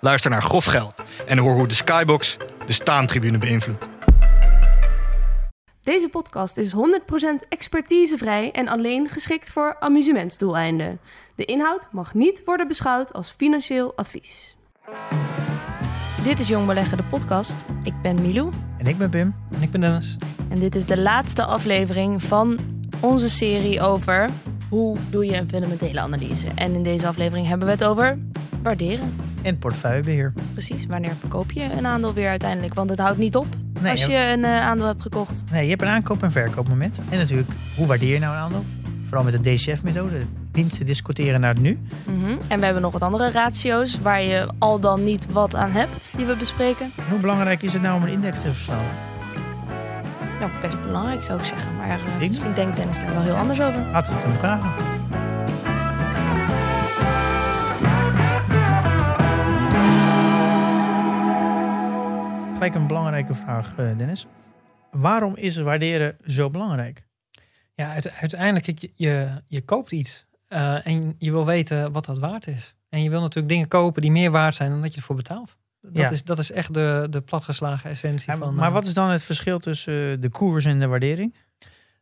Luister naar Grof Geld en hoor hoe de Skybox de staantribune beïnvloedt. Deze podcast is 100% expertisevrij en alleen geschikt voor amusementsdoeleinden. De inhoud mag niet worden beschouwd als financieel advies. Dit is Jong Beleggen, de podcast. Ik ben Milou. En ik ben Pim. En ik ben Dennis. En dit is de laatste aflevering van onze serie over hoe doe je een fundamentele analyse. En in deze aflevering hebben we het over waarderen. En portefeuillebeheer. Precies, wanneer verkoop je een aandeel weer uiteindelijk? Want het houdt niet op Nee, als je een eh, aandeel hebt gekocht. Nee, je hebt een aankoop- en verkoopmoment. En natuurlijk, hoe waardeer je nou een aandeel? Vooral met de DCF-methode. Winsten discussiëren naar het nu. Mhm. En we hebben nog wat andere ratio's waar je al dan niet wat aan hebt, die we bespreken. En hoe belangrijk is het nou om een index te verslaan? Nou, best belangrijk zou ik zeggen. Maar eh, Denk- misschien denkt Dennis daar wel heel anders over. Laten we het hem vragen. Gelijk een belangrijke vraag, eh, Dennis. Waarom is waarderen zo belangrijk? Ja, uite- uiteindelijk, kijk, je, je, je koopt iets eh, en je wil weten wat dat waard is. En je wil natuurlijk dingen kopen die meer waard zijn dan dat je ervoor betaalt. Dat, Ja. is, dat is echt de, de platgeslagen essentie Ja, van maar eh, wat is dan het verschil tussen eh, de koers en de waardering?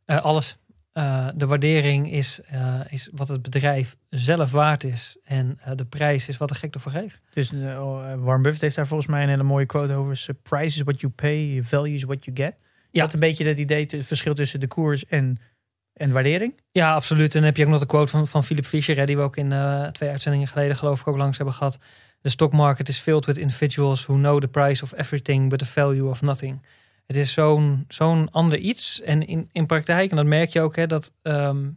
eh, alles. Eh, de waardering is, eh, is wat het bedrijf zelf waard is. En eh, de prijs is wat de gek ervoor geeft. Dus eh, oh, eh, Warren Buffett heeft daar volgens mij een hele mooie quote over. eh, Price is what you pay, value is what you get. Ja. Dat een beetje het idee, het verschil tussen de koers en, en waardering. Ja, absoluut. En dan heb je ook nog de quote van, van Philip Fisher, hè, die we ook in eh, twee uitzendingen geleden geloof ik ook langs hebben gehad. The stock market is filled with individuals who know the price of everything but the value of nothing. Het is zo'n ander iets. En in, in praktijk, en dat merk je ook, hè, dat ehm,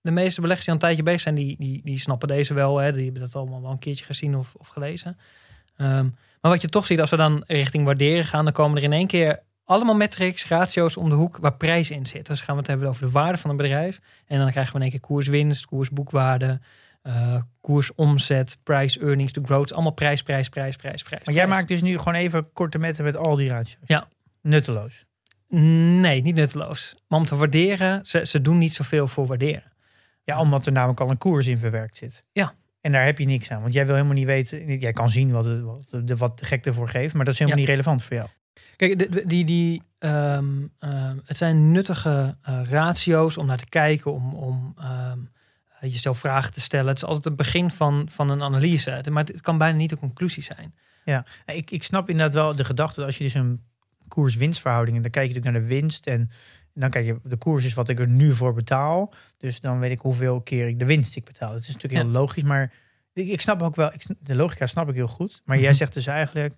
de meeste beleggers die al een tijdje bezig zijn, die, die, die snappen deze wel. Hè, die hebben dat allemaal wel een keertje gezien of, of gelezen. Ehm, maar wat je toch ziet, als we dan richting waarderen gaan, dan komen er in één keer allemaal metrics, ratio's om de hoek waar prijs in zit. Dus gaan we het hebben over de waarde van een bedrijf. En dan krijgen we in één keer koerswinst, koersboekwaarde, eh koersomzet, price earnings to growth. Allemaal prijs, prijs, prijs, prijs, prijs. Maar jij prijs. maakt dus nu gewoon even korte metten met al die ratio's. Ja. Nutteloos. Nee, niet nutteloos. Maar om te waarderen, ze, ze doen niet zoveel voor waarderen. Ja, omdat er namelijk al een koers in verwerkt zit. Ja. En daar heb je niks aan. Want jij wil helemaal niet weten. Jij kan zien wat, het, wat, de, wat de gek ervoor geeft. Maar dat is helemaal Ja. niet relevant voor jou. Kijk, de- de- die, die, ehm, ehm, het zijn nuttige eh, ratio's om naar te kijken, om, om ehm, jezelf vragen te stellen. Het is altijd het begin van, van een analyse. Maar het, kan bijna niet de conclusie zijn. Ik, ik snap inderdaad wel de gedachte dat als je dus een koers-winstverhouding. En dan kijk je natuurlijk naar de winst. En dan kijk je, de koers is wat ik er nu voor betaal. Dus dan weet ik hoeveel keer ik de winst ik betaal. Het is natuurlijk heel Ja. logisch. Maar ik, ik snap ook wel, ik, de logica snap ik heel goed. Maar jij Mhm. zegt dus eigenlijk.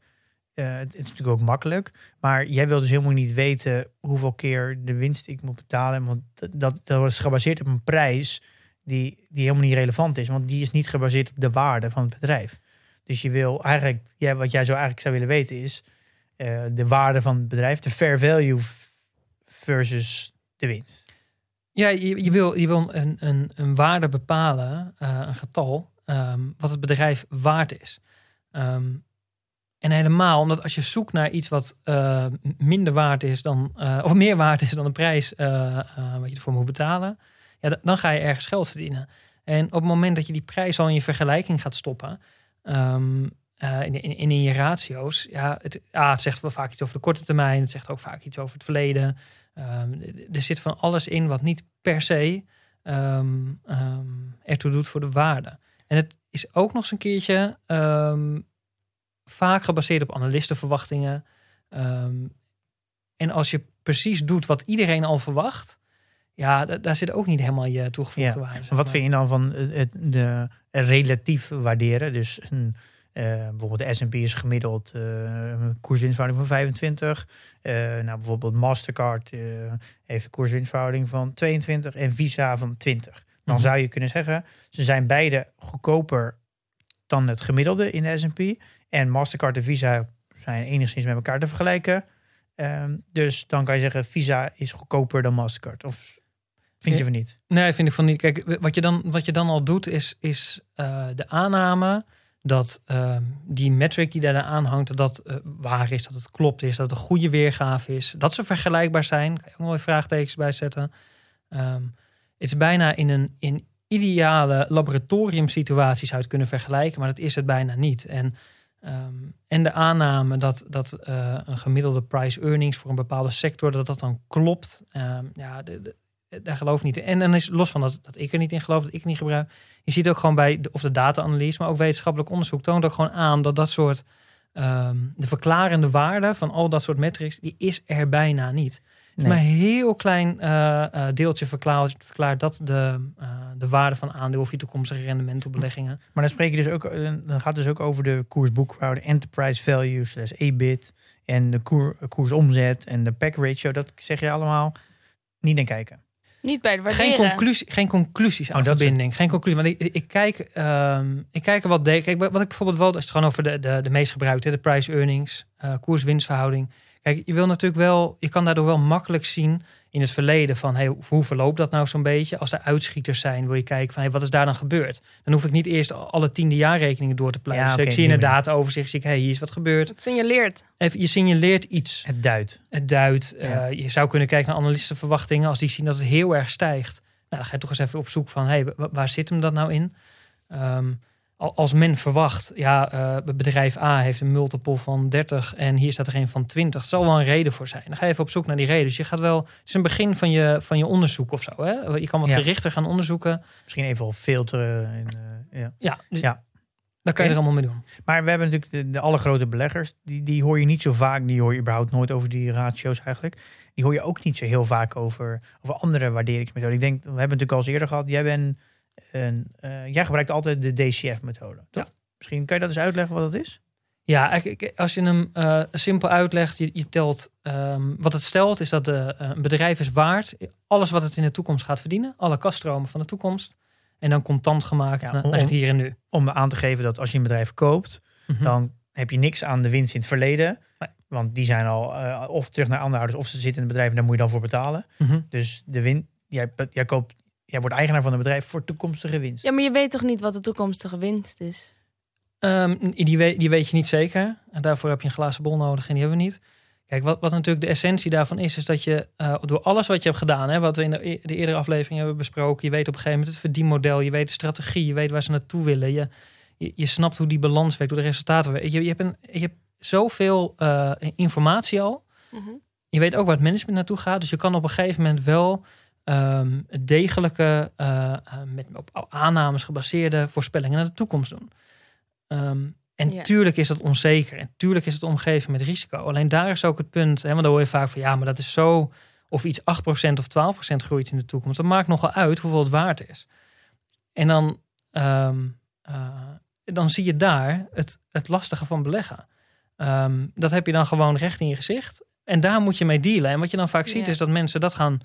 eh, het is natuurlijk ook makkelijk. Maar jij wil dus helemaal niet weten hoeveel keer de winst ik moet betalen. Want dat, dat, dat is gebaseerd op een prijs die, die helemaal niet relevant is. Want die is niet gebaseerd op de waarde van het bedrijf. Dus je wil eigenlijk, wat jij zo eigenlijk zou willen weten is eh, de waarde van het bedrijf, de fair value versus de winst. Ja, je, wil, je wil een, een, een waarde bepalen, eh, een getal, ehm, wat het bedrijf waard is. Ehm, en helemaal omdat als je zoekt naar iets wat eh, minder waard is dan, of meer waard is dan de prijs wat je ervoor moet betalen, dan ga je ergens geld verdienen. En op het moment dat je die prijs al in je vergelijking gaat stoppen, ehm, eh, in, in, in je ratio's, ja, het, ah, het zegt wel vaak iets over de korte termijn, het zegt ook vaak iets over het verleden. Ehm, er zit van alles in wat niet per se ehm, ertoe doet voor de waarde. En het is ook nog eens een keertje vaak gebaseerd op analistenverwachtingen. En als je precies doet wat iedereen al verwacht, ja, da- daar zit ook niet helemaal je toegevoegde Ja. waarde. zeg Wat vind je dan van het, de relatief waarderen? Dus een, eh, bijvoorbeeld de S&P is gemiddeld eh, een koerswinstverhouding van 25. Eh, nou, bijvoorbeeld Mastercard heeft een koerswinstverhouding van 22 en Visa van 20. Dan Mhm. zou je kunnen zeggen, ze zijn beide goedkoper dan het gemiddelde in de S&P. En Mastercard en Visa zijn enigszins met elkaar te vergelijken. Ehm, dus dan kan je zeggen, Visa is goedkoper dan Mastercard. Of vind je van niet? Nee, vind ik van niet. Kijk, wat je dan, wat je dan al doet, is, is eh, de aanname dat ehm, die metric die daar aan hangt, dat dat eh, waar is, dat het klopt is, dat het een goede weergave is, dat ze vergelijkbaar zijn. Kan je ook wel vraagtekens bij zetten. Ehm, het is bijna in een in ideale laboratoriumsituatie zou je het kunnen vergelijken, maar dat is het bijna niet. En, ehm, en de aanname dat, dat eh, een gemiddelde price earnings voor een bepaalde sector, dat dat dan klopt. ja, de, de- daar geloof ik niet in. En dan is los van dat, dat ik er niet in geloof, dat ik het niet gebruik. Je ziet ook gewoon bij, de, of de data-analyse, maar ook wetenschappelijk onderzoek toont ook gewoon aan dat dat soort, ehm, de verklarende waarde van al dat soort metrics, die is er bijna niet. Nee. Maar een heel klein eh, eh, deeltje verklaart, verklaart dat de, eh, de waarde van aandeel of je toekomstige rendement op beleggingen. Maar dan spreek je dus ook, dan gaat het dus ook over de koersboekhouding, enterprise value, slash EBIT en de koer, koersomzet en de pack ratio. Dat zeg je allemaal niet naar kijken. Niet bij de Geen, conclusie, geen conclusies aan Oh, dat verbinding. Geen conclusie. Want ik, ik, kijk, ehm, ik kijk er wat de, kijk, wat ik bijvoorbeeld wel, als het gewoon over de, de, de meest gebruikte, de price earnings, eh koers-winstverhouding. Kijk, je wil natuurlijk wel, je kan daardoor wel makkelijk zien in het verleden van hey, hoe verloopt dat nou zo'n beetje? Als er uitschieters zijn, wil je kijken van hey, wat is daar dan gebeurd? Dan hoef ik niet eerst alle tiende jaarrekeningen door te pluizen. Ja, ik zie inderdaad overzicht, zie ik, hey, hier is wat gebeurd. Het signaleert. Even, je signaleert iets. Het duidt. Het duidt. Ja. eh, je zou kunnen kijken naar analistenverwachtingen. Als die zien dat het heel erg stijgt. Nou, dan ga je toch eens even op zoek van... Hey, wa- waar zit hem dat nou in? Ehm, al- als men verwacht... Ja, eh, bedrijf A heeft een multiple van 30... en hier staat er een van 20. Er zal wel een reden voor zijn. Dan ga je even op zoek naar die reden. Dus je gaat wel... Het is een begin van je, van je onderzoek of zo. Hè? Je kan wat Ja. gerichter gaan onderzoeken. Misschien even al filteren. En, eh, ja. Ja, dus Ja. daar kan je er allemaal mee doen. Maar we hebben natuurlijk de, de alle grote beleggers. Die, die hoor je niet zo vaak. Die hoor je überhaupt nooit over die ratio's eigenlijk. Die hoor je ook niet zo heel vaak over, over andere waarderingsmethoden. Ik denk, we hebben het natuurlijk al eens eerder gehad. Jij, bent eh, jij gebruikt altijd de DCF-methode. Misschien kan je dat eens uitleggen wat dat is? Ja, als je hem eh, simpel uitlegt, je, je telt. ehm, wat het stelt, is dat de, eh, een bedrijf is waard. Alles wat het in de toekomst gaat verdienen. Alle kaststromen van de toekomst. En dan contant gemaakt Ja, naar, om- naar het hier en nu. Om aan te geven dat als je een bedrijf koopt, Mhm. dan heb je niks aan de winst in het verleden. Nee. Want die zijn al of terug naar aandeelhouders of ze zitten in het bedrijf en daar moet je dan voor betalen. Mhm. Dus de win, jij, jij, koopt, jij wordt eigenaar van een bedrijf voor toekomstige winst. Ja, maar je weet toch niet wat de toekomstige winst is? Ehm, die, weet, die weet je niet zeker. En daarvoor heb je een glazen bol nodig en die hebben we niet. Kijk, wat, wat natuurlijk de essentie daarvan is, is dat je eh, door alles wat je hebt gedaan, hè, wat we in de, e- de eerdere aflevering hebben besproken, je weet op een gegeven moment het verdienmodel, je weet de strategie, je weet waar ze naartoe willen, je, je, je snapt hoe die balans werkt, hoe de resultaten werken. Je, je, hebt, een, je hebt zoveel eh, informatie al. Mhm. Je weet ook waar het management naartoe gaat, dus je kan op een gegeven moment wel ehm, degelijke, eh, eh, met op aannames gebaseerde voorspellingen naar de toekomst doen. Ehm, en Ja. tuurlijk is dat onzeker. En tuurlijk is het omgeven met risico. Alleen daar is ook het punt. Hè, want dan hoor je vaak van ja, maar dat is zo. Of iets 8% of 12% groeit in de toekomst. Dat maakt nogal uit hoeveel het waard is. En dan, ehm, eh, dan zie je daar het, het lastige van beleggen. Dat heb je dan gewoon recht in je gezicht. En daar moet je mee dealen. En wat je dan vaak ziet Ja. is dat mensen dat gaan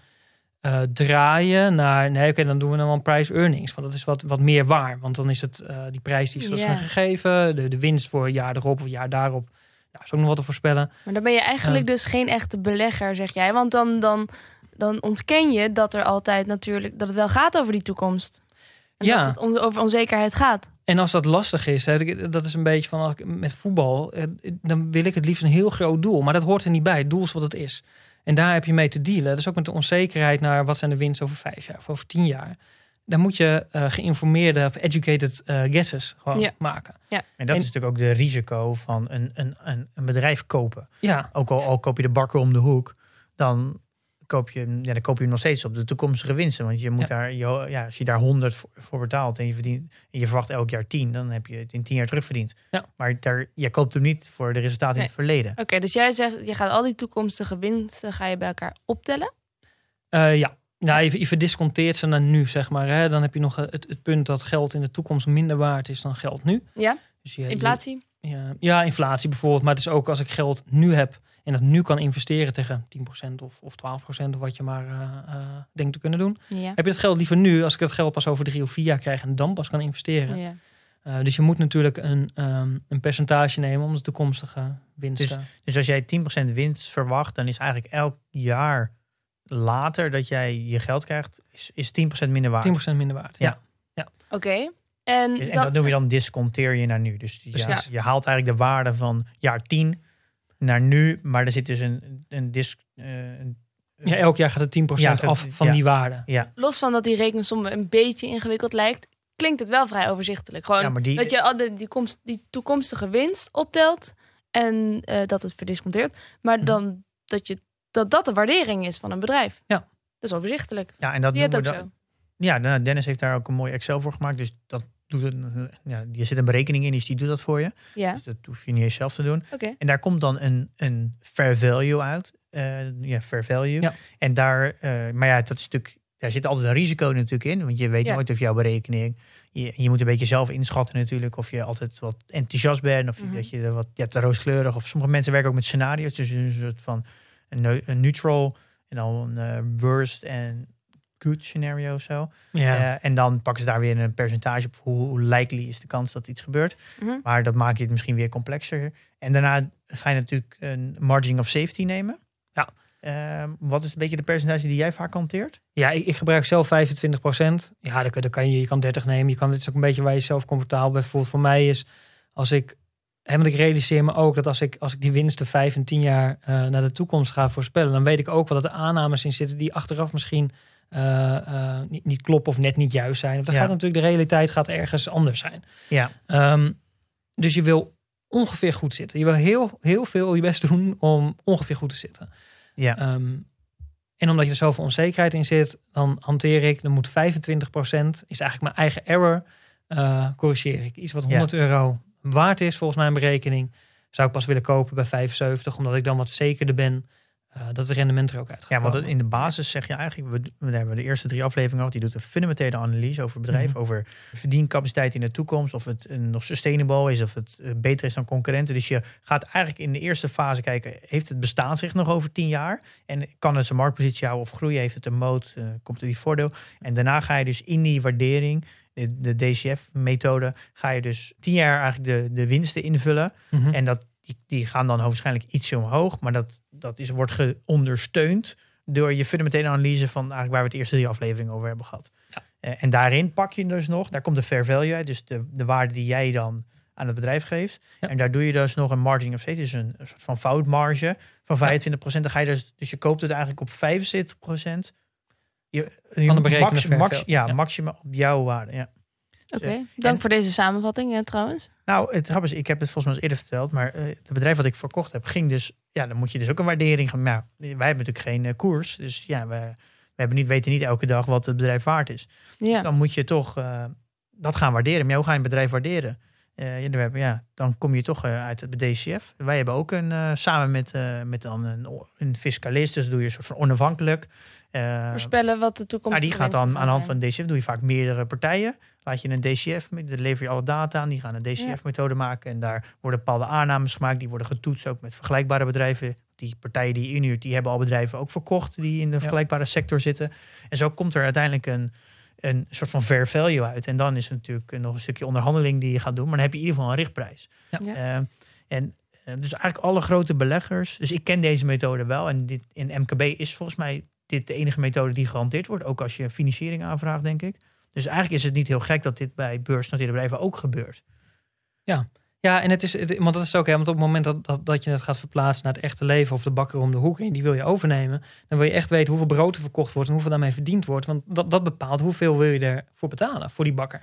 eh, draaien naar... Nee, oké, dan doen we dan wel een price earnings. Want dat is wat, wat meer waar. Want dan is het eh, die prijs die is Ja. gegeven. De, de winst voor een jaar erop of jaar daarop. Ja, is ook nog wat te voorspellen. Maar dan ben je eigenlijk dus geen echte belegger, zeg jij. Want dan, dan, dan ontken je dat er altijd natuurlijk dat het wel gaat over die toekomst. En Ja. dat het over onzekerheid gaat. En als dat lastig is, hè, dat is een beetje van met voetbal, eh, dan wil ik het liefst een heel groot doel. Maar dat hoort er niet bij. Het doel is wat het is. En daar heb je mee te dealen. Dus ook met de onzekerheid naar wat zijn de winsten over vijf jaar of over tien jaar. Dan moet je eh, geïnformeerde of educated eh, guesses gewoon Ja. maken. En dat En- is natuurlijk ook de risico van een, een, een, een bedrijf kopen. Ja, Ook al, al koop je de bakker om de hoek, dan koop je, ja, dan koop je hem nog steeds op de toekomstige winsten. Want je moet Ja. daar, je, ja, als je daar 100 voor, voor betaalt en je, verdient, en je verwacht elk jaar 10, dan heb je het in 10 jaar terugverdiend. Ja. Maar daar, je koopt hem niet voor de resultaten in Nee. het verleden. Oké, dus jij zegt, je gaat al die toekomstige winsten ga je bij elkaar optellen. Eh, ja. Ja, je, je verdisconteert ze naar nu, zeg maar. Hè. Dan heb je nog eh, het, het punt dat geld in de toekomst minder waard is dan geld nu. Ja, Dus je, je- inflatie. Ja, ja, inflatie bijvoorbeeld. Maar het is ook als ik geld nu heb en dat nu kan investeren tegen 10% of, of 12% of wat je maar eh, eh, denkt te kunnen doen. Ja. Heb je het geld liever nu als ik het geld pas over drie of vier jaar krijg en dan pas kan investeren. ja. Eh, dus je moet natuurlijk een, ehm, een percentage nemen om de toekomstige winsten. Dus als jij 10% winst verwacht, dan is eigenlijk elk jaar later dat jij je geld krijgt, is, is 10% minder waard. 10% minder waard. Ja. Ja. Oké. En, Dus- En dat noem je dan disconteer je naar nu. Dus ja, je haalt eigenlijk de waarde van jaar 10 naar nu, maar er zit dus een, een dis... eh, een- Ja, elk jaar gaat het 10% Ja, dat- af van ja. die waarde. ja, los van dat die rekensom een beetje ingewikkeld lijkt, klinkt het wel vrij overzichtelijk. Gewoon die, dat je al de, die, komst, die toekomstige winst optelt en eh, dat het verdisconteert. Maar Mhm. dan dat, je, dat dat de waardering is van een bedrijf. Ja. Dat is overzichtelijk. ja, en dat je het ook zo? Ja, nou, Dennis heeft daar ook een mooi Excel voor gemaakt. Dus dat doet het, ja, je zit een berekening in, dus die doet dat voor je. Ja, Dus dat hoef je niet eens zelf te doen. oké. En daar komt dan een, een fair value uit. Eh, ja, fair value. Ja. En daar, eh, maar ja, dat is natuurlijk, daar zit altijd een risico natuurlijk in. Want je weet Ja. nooit of jouw berekening. Je, je moet een beetje zelf inschatten natuurlijk. Of je altijd wat enthousiast bent. Of je- Mhm. dat je er wat je hebt er rooskleurig. Of sommige mensen werken ook met scenario's. Dus een soort van een, een neutral. En dan een eh, worst en good scenario of zo. Ja. Eh, en dan pakken ze daar weer een percentage op. Hoe, likely is de kans dat iets gebeurt. Mhm. Maar dat maakt je het misschien weer complexer. En daarna ga je natuurlijk een margin of safety nemen. Ja. Ehm, wat is een beetje de percentage die jij vaak hanteert? Ja, ik, ik gebruik zelf 25%. Ja, dan, kan je, je kan 30 nemen. Je kan, dit is ook een beetje waar je zelf comfortabel bent. Bijvoorbeeld voor mij is, als ik, want ik realiseer me ook dat als ik, als ik die winsten 5 en 10 jaar eh, naar de toekomst ga voorspellen, dan weet ik ook wel dat er aannames in zitten die achteraf misschien eh, eh, niet, niet kloppen of net niet juist zijn. Of dan Ja. gaat natuurlijk de realiteit gaat ergens anders zijn. Ja. Ehm, dus je wil ongeveer goed zitten. Je wil heel, heel veel je best doen om ongeveer goed te zitten. Ja. Ehm, en omdat je er zoveel onzekerheid in zit, dan hanteer ik, dan moet 25% is eigenlijk mijn eigen error, eh, corrigeer ik. Iets wat 100 euro waard is volgens mijn berekening, zou ik pas willen kopen bij 75, omdat ik dan wat zekerder ben eh, dat het rendement er ook uit gaat Ja, want in de basis zeg je eigenlijk, we, we hebben de eerste drie afleveringen gehad, die doet een fundamentele analyse over bedrijf, Mhm. over verdiencapaciteit in de toekomst, of het nog sustainable is, of het eh, beter is dan concurrenten. Dus je gaat eigenlijk in de eerste fase kijken, heeft het bestaansrecht nog over tien jaar? En kan het zijn marktpositie houden of groeien? Heeft het een moot? eh, komt er die voordeel? En daarna ga je dus in die waardering, de, de DCF-methode, ga je dus tien jaar eigenlijk de, de winsten invullen. Mhm. En dat, die, die gaan dan waarschijnlijk ietsje omhoog. Maar dat, dat is, wordt geondersteund door je fundamentele analyse van eigenlijk waar we het eerste drie afleveringen over hebben gehad. Ja. Eh, en daarin pak je dus nog, daar komt de fair value uit. Dus de, de waarde die jij dan aan het bedrijf geeft. Ja. En daar doe je dus nog een margin of safety, dus een, soort van foutmarge van 25%. Dan ga je dus, dus je koopt het eigenlijk op 75%. Je, Van de berekende max, ja, Ja. maximum op jouw waarde. Ja. Oké, dank en- voor deze samenvatting ja, trouwens. Nou, het is, ik heb het volgens mij eens eerder verteld, maar eh, het bedrijf wat ik verkocht heb, ging dus, ja, dan moet je dus ook een waardering gaan. Nou, wij hebben natuurlijk geen eh, koers, dus ja, we, we hebben niet, weten niet elke dag wat het bedrijf waard is. Dus Ja. dan moet je toch eh, dat gaan waarderen. Maar ja, hoe ga je een bedrijf waarderen? Ja, dan ja, kom je toch uit het DCF. Wij hebben ook een, samen met, met dan een, een fiscalist, dus doe je een soort van onafhankelijk. Voorspellen wat de toekomst nou, die gaat dan aan de hand van DCF, doe je vaak meerdere partijen. Laat je een DCF, dan lever je alle data aan. Die gaan een DCF-methode maken. En daar worden bepaalde aannames gemaakt. Die worden getoetst ook met vergelijkbare bedrijven. Die partijen die je inhuurt, die hebben al bedrijven ook verkocht. Die in de vergelijkbare sector zitten. En zo komt er uiteindelijk een, een soort van fair value uit. En dan is er natuurlijk nog een stukje onderhandeling die je gaat doen. Maar dan heb je in ieder geval een richtprijs. Ja. Ja. Eh, en eh, dus eigenlijk alle grote beleggers. Dus ik ken deze methode wel. En dit, in MKB is volgens mij dit de enige methode die gehanteerd wordt. Ook als je financiering aanvraagt, denk ik. Dus eigenlijk is het niet heel gek dat dit bij beursnoteerde bedrijven ook gebeurt. Ja, en het is, het, want dat is ook, hè, want op het moment dat, dat, dat je het gaat verplaatsen naar het echte leven of de bakker om de hoek en die wil je overnemen, dan wil je echt weten hoeveel brood er verkocht wordt en hoeveel daarmee verdiend wordt. Want dat, dat bepaalt hoeveel wil je ervoor betalen voor die bakker.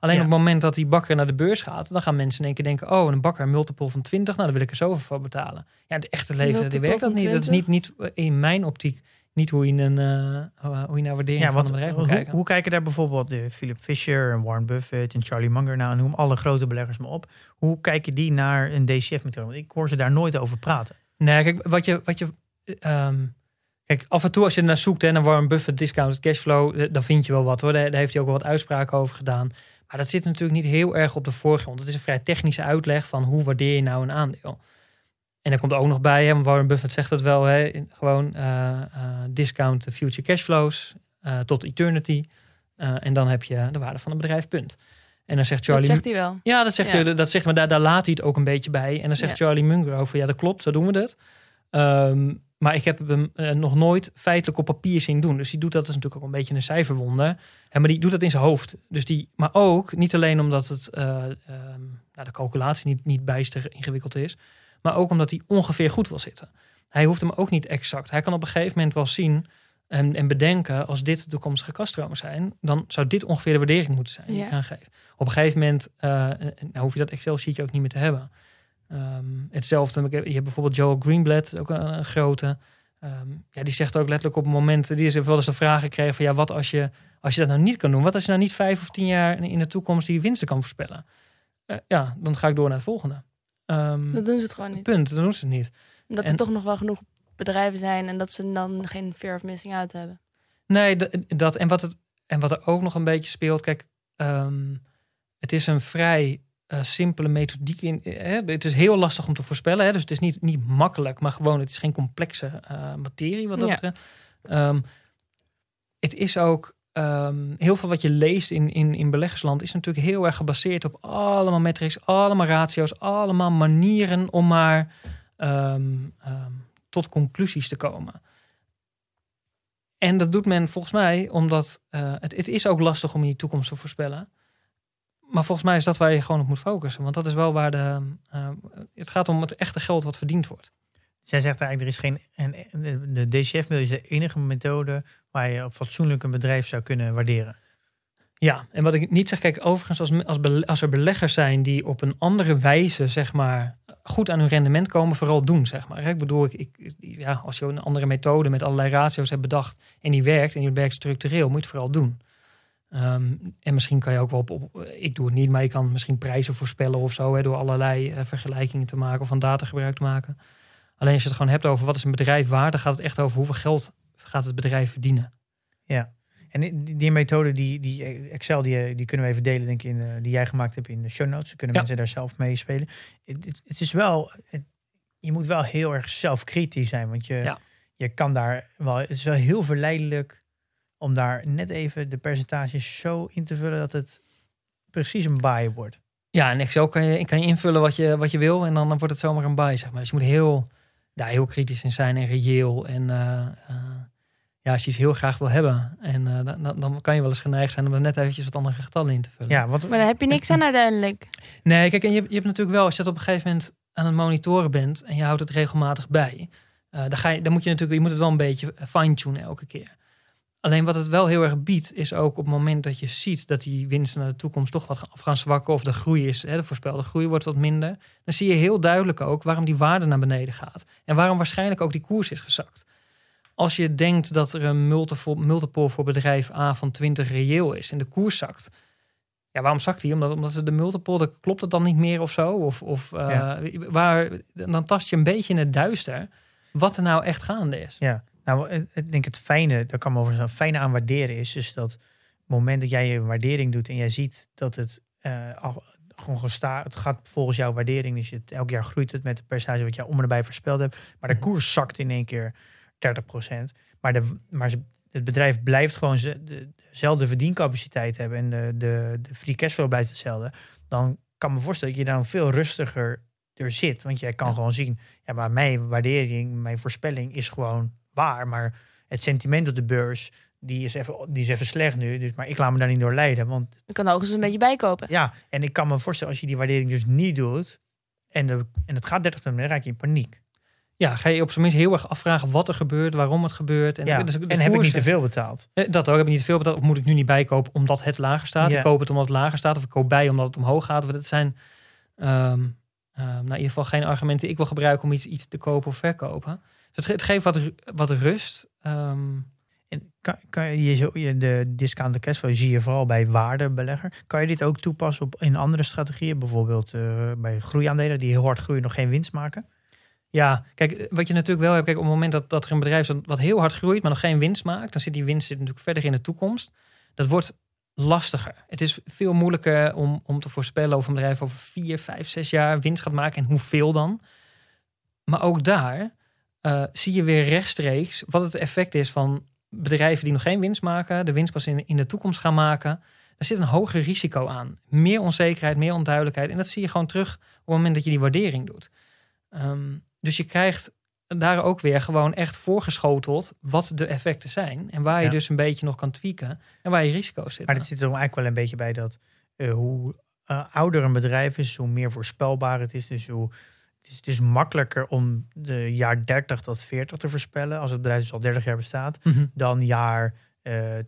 Alleen Ja. op het moment dat die bakker naar de beurs gaat, dan gaan mensen in één keer denken: oh, een bakker, een multiple van 20, nou, daar wil ik er zoveel voor betalen. Ja, het echte leven, die werkt dat niet. Dat is niet, niet in mijn optiek niet hoe je, een, eh, hoe je naar waardering Ja, van een bedrijf hoe, moet kijken. hoe kijken daar bijvoorbeeld de Philip Fisher en Warren Buffett en Charlie Munger nou, noem alle grote beleggers maar op. Hoe kijken die naar een DCF-methode? Want ik hoor ze daar nooit over praten. Nee, kijk, wat je. Wat je ehm, kijk, af en toe als je naar zoekt, hè, naar Warren Buffett, discounted cashflow, eh, dan vind je wel wat hoor. Daar, daar heeft hij ook wel wat uitspraken over gedaan. Maar dat zit natuurlijk niet heel erg op de voorgrond. Het is een vrij technische uitleg van hoe waardeer je nou een aandeel. En daar komt ook nog bij, hè, Warren Buffett zegt dat wel, hè, gewoon eh, eh, discount the future cashflows eh, tot eternity. En dan heb je de waarde van het bedrijf, punt. En dan zegt Dat Charlie... zegt hij wel. Ja, dat zegt, Ja. hij, dat zegt maar daar, daar laat hij het ook een beetje bij. En dan zegt Ja. Charlie Munger over, ja, dat klopt, zo doen we dat. Ehm, maar ik heb hem nog nooit feitelijk op papier zien doen. Dus die doet dat, dat is natuurlijk ook een beetje een cijferwonder. En maar die doet dat in zijn hoofd. Dus die, maar ook, niet alleen omdat het, eh, ehm, nou, de calculatie niet, niet bijster ingewikkeld is. Maar ook omdat hij ongeveer goed wil zitten. Hij hoeft hem ook niet exact. Hij kan op een gegeven moment wel zien en, en bedenken... als dit de toekomstige kaststromen zijn... dan zou dit ongeveer de waardering moeten zijn die Ja. ik ga geven. Op een gegeven moment eh, nou hoef je dat Excel-sheetje ook niet meer te hebben. Ehm, hetzelfde, je hebt bijvoorbeeld Joel Greenblatt, ook een, een grote. Ehm, ja, die zegt ook letterlijk op het moment... die is wel eens de vraag gekregen van... ja, wat als je, als je dat nou niet kan doen? Wat als je nou niet vijf of tien jaar in de toekomst... die winsten kan voorspellen? Eh, ja, dan ga ik door naar het volgende. Ehm, Dat doen ze het gewoon niet. punt, dan doen ze het niet. Omdat En- er toch nog wel genoeg bedrijven zijn en dat ze dan geen fear of missing out hebben. Nee, dat en wat, het, en wat er ook nog een beetje speelt. Kijk, ehm, het is een vrij eh, simpele methodiek. In, eh, hè, het is heel lastig om te voorspellen. Hè, dus het is niet, niet makkelijk, maar gewoon, het is geen complexe eh, materie wat dat Ja. betreft. Ehm, het is ook ehm, heel veel wat je leest in, in, in beleggersland is natuurlijk heel erg gebaseerd op allemaal metrics, allemaal ratio's, allemaal manieren om maar ehm, ehm, tot conclusies te komen. En dat doet men volgens mij omdat eh, het, is ook lastig om in die toekomst te voorspellen. Maar volgens mij is dat waar je gewoon op moet focussen. Want dat is wel waar de. het gaat om het echte geld wat verdiend wordt. Zij zegt eigenlijk, er is geen... En, de DCF-middel is de enige methode waar je op fatsoenlijk een bedrijf zou kunnen waarderen. Ja, en wat ik niet zeg, kijk, overigens, als, als, als er beleggers zijn die op een andere wijze, zeg maar, goed aan hun rendement komen, vooral doen, zeg maar. Ik bedoel, ik, ja, als je een andere methode met allerlei ratio's hebt bedacht en die werkt en die werkt structureel, moet je het vooral doen. Ehm, en misschien kan je ook wel op, op, ik doe het niet, maar je kan misschien prijzen voorspellen of zo, hè, door allerlei eh, vergelijkingen te maken of van data gebruik te maken. Alleen als je het gewoon hebt over wat is een bedrijf waard, dan gaat het echt over hoeveel geld gaat het bedrijf verdienen. En die, die methode, die, die Excel, die, die kunnen we even delen, denk ik, in, eh, die jij gemaakt hebt in de show notes. Dan kunnen Ja. mensen daar zelf mee spelen. Het, het, het is wel, het- je moet wel heel erg zelfkritisch zijn, want je, Ja. je kan daar wel, het is wel heel verleidelijk om daar net even de percentages zo in te vullen dat het precies een baai wordt. Ja, en Excel kan je, kan je invullen wat je, wat je wil en dan, dan wordt het zomaar een buy, zeg maar. Dus je moet heel, daar heel kritisch in zijn en reëel. En eh, eh, ja, als je iets heel graag wil hebben, en, eh, dan- dan, dan kan je wel eens geneigd zijn om er net eventjes wat andere getallen in te vullen. Ja, want Maar daar heb je niks aan uiteindelijk. Nee, kijk, en je, hebt- je hebt natuurlijk wel, als je dat op een gegeven moment aan het monitoren bent en je houdt het regelmatig bij, eh, dan, ga je, dan moet je natuurlijk, je moet het wel een beetje fine-tunen elke keer. Alleen wat het wel heel erg biedt, is ook op het moment dat je ziet dat die winsten naar de toekomst toch wat af gaan zwakken, of de groei is, hè, de voorspelde groei wordt wat minder, dan zie je heel duidelijk ook waarom die waarde naar beneden gaat. En waarom waarschijnlijk ook die koers is gezakt. Als je denkt dat er een multiple, multiple voor bedrijf A van 20 reëel is en de koers zakt, ja, waarom zakt die? Omdat, omdat ze de multiple, klopt het dan niet meer of zo? Of, of eh, waar, dan tast je een beetje in het duister wat er nou echt gaande is. Ja, nou, ik- denk het fijne, daar kan me over zeggen, fijne aan waarderen is dus dat het moment dat jij je waardering doet en jij ziet dat het eh, al, gewoon gesta, het gaat volgens jouw waardering, dus je, elk jaar groeit het met het percentage wat je om en erbij voorspeld hebt, maar de Mhm. koers zakt in één keer 30%, maar, de, maar het bedrijf blijft gewoon ze- de- dezelfde verdiencapaciteit hebben en de, de, de free cashflow blijft hetzelfde, dan kan me voorstellen dat je dan veel rustiger er zit, want jij kan Ja. gewoon zien, ja, maar mijn waardering, mijn voorspelling is gewoon waar. Maar het sentiment op de beurs, die is even, die is even slecht nu. Dus, maar ik laat me daar niet door leiden. Want Je kan hoogstens een beetje bijkopen. ja, en ik kan me voorstellen als je die waardering dus niet doet. En, de, en het gaat 30 dan raak je in paniek. Ja, ga je op zijn minst heel erg afvragen wat er gebeurt, waarom het gebeurt. En, ja. dus en heb ik niet te veel betaald? Eh, Dat ook, heb ik niet te veel betaald. Of moet ik nu niet bijkopen omdat het lager staat? Ja. Ik koop het omdat het lager staat. Of ik koop bij omdat het omhoog gaat. Of dat zijn ehm, ehm, nou, in ieder geval geen argumenten die ik wil gebruiken om iets, iets te kopen of verkopen. Dus het, ge- het geeft wat, ru- wat rust. Ehm, En kan, kan je, zo- je de discounted cashflow zie je vooral bij waardebelegger. Kan je dit ook toepassen op in andere strategieën? Bijvoorbeeld eh, bij groeiaandelen die heel hard groeien nog geen winst maken? Ja, kijk, eh, wat je natuurlijk wel hebt. Kijk, op het moment dat, dat er een bedrijf is wat heel hard groeit, maar nog geen winst maakt, dan zit die winst zit natuurlijk verder in de toekomst. Dat wordt lastiger. Het is veel moeilijker om, om te voorspellen of een bedrijf over vier, vijf, zes jaar winst gaat maken en hoeveel dan. Maar ook daar eh, zie je weer rechtstreeks wat het effect is van bedrijven die nog geen winst maken, de winst pas in, in de toekomst gaan maken. daar zit een hoger risico aan. Meer onzekerheid, meer onduidelijkheid. En dat zie je gewoon terug op het moment dat je die waardering doet. Ehm, dus je krijgt daar ook weer gewoon echt voorgeschoteld wat de effecten zijn. En waar je Ja. dus een beetje nog kan tweaken en waar je risico's Maar zitten. het zit er eigenlijk wel een beetje bij dat eh, hoe eh, ouder een bedrijf is, hoe meer voorspelbaar het is. Dus hoe, het, is, het is makkelijker om de jaar 30 tot 40 te voorspellen, als het bedrijf dus al 30 jaar bestaat, Mhm. dan jaar eh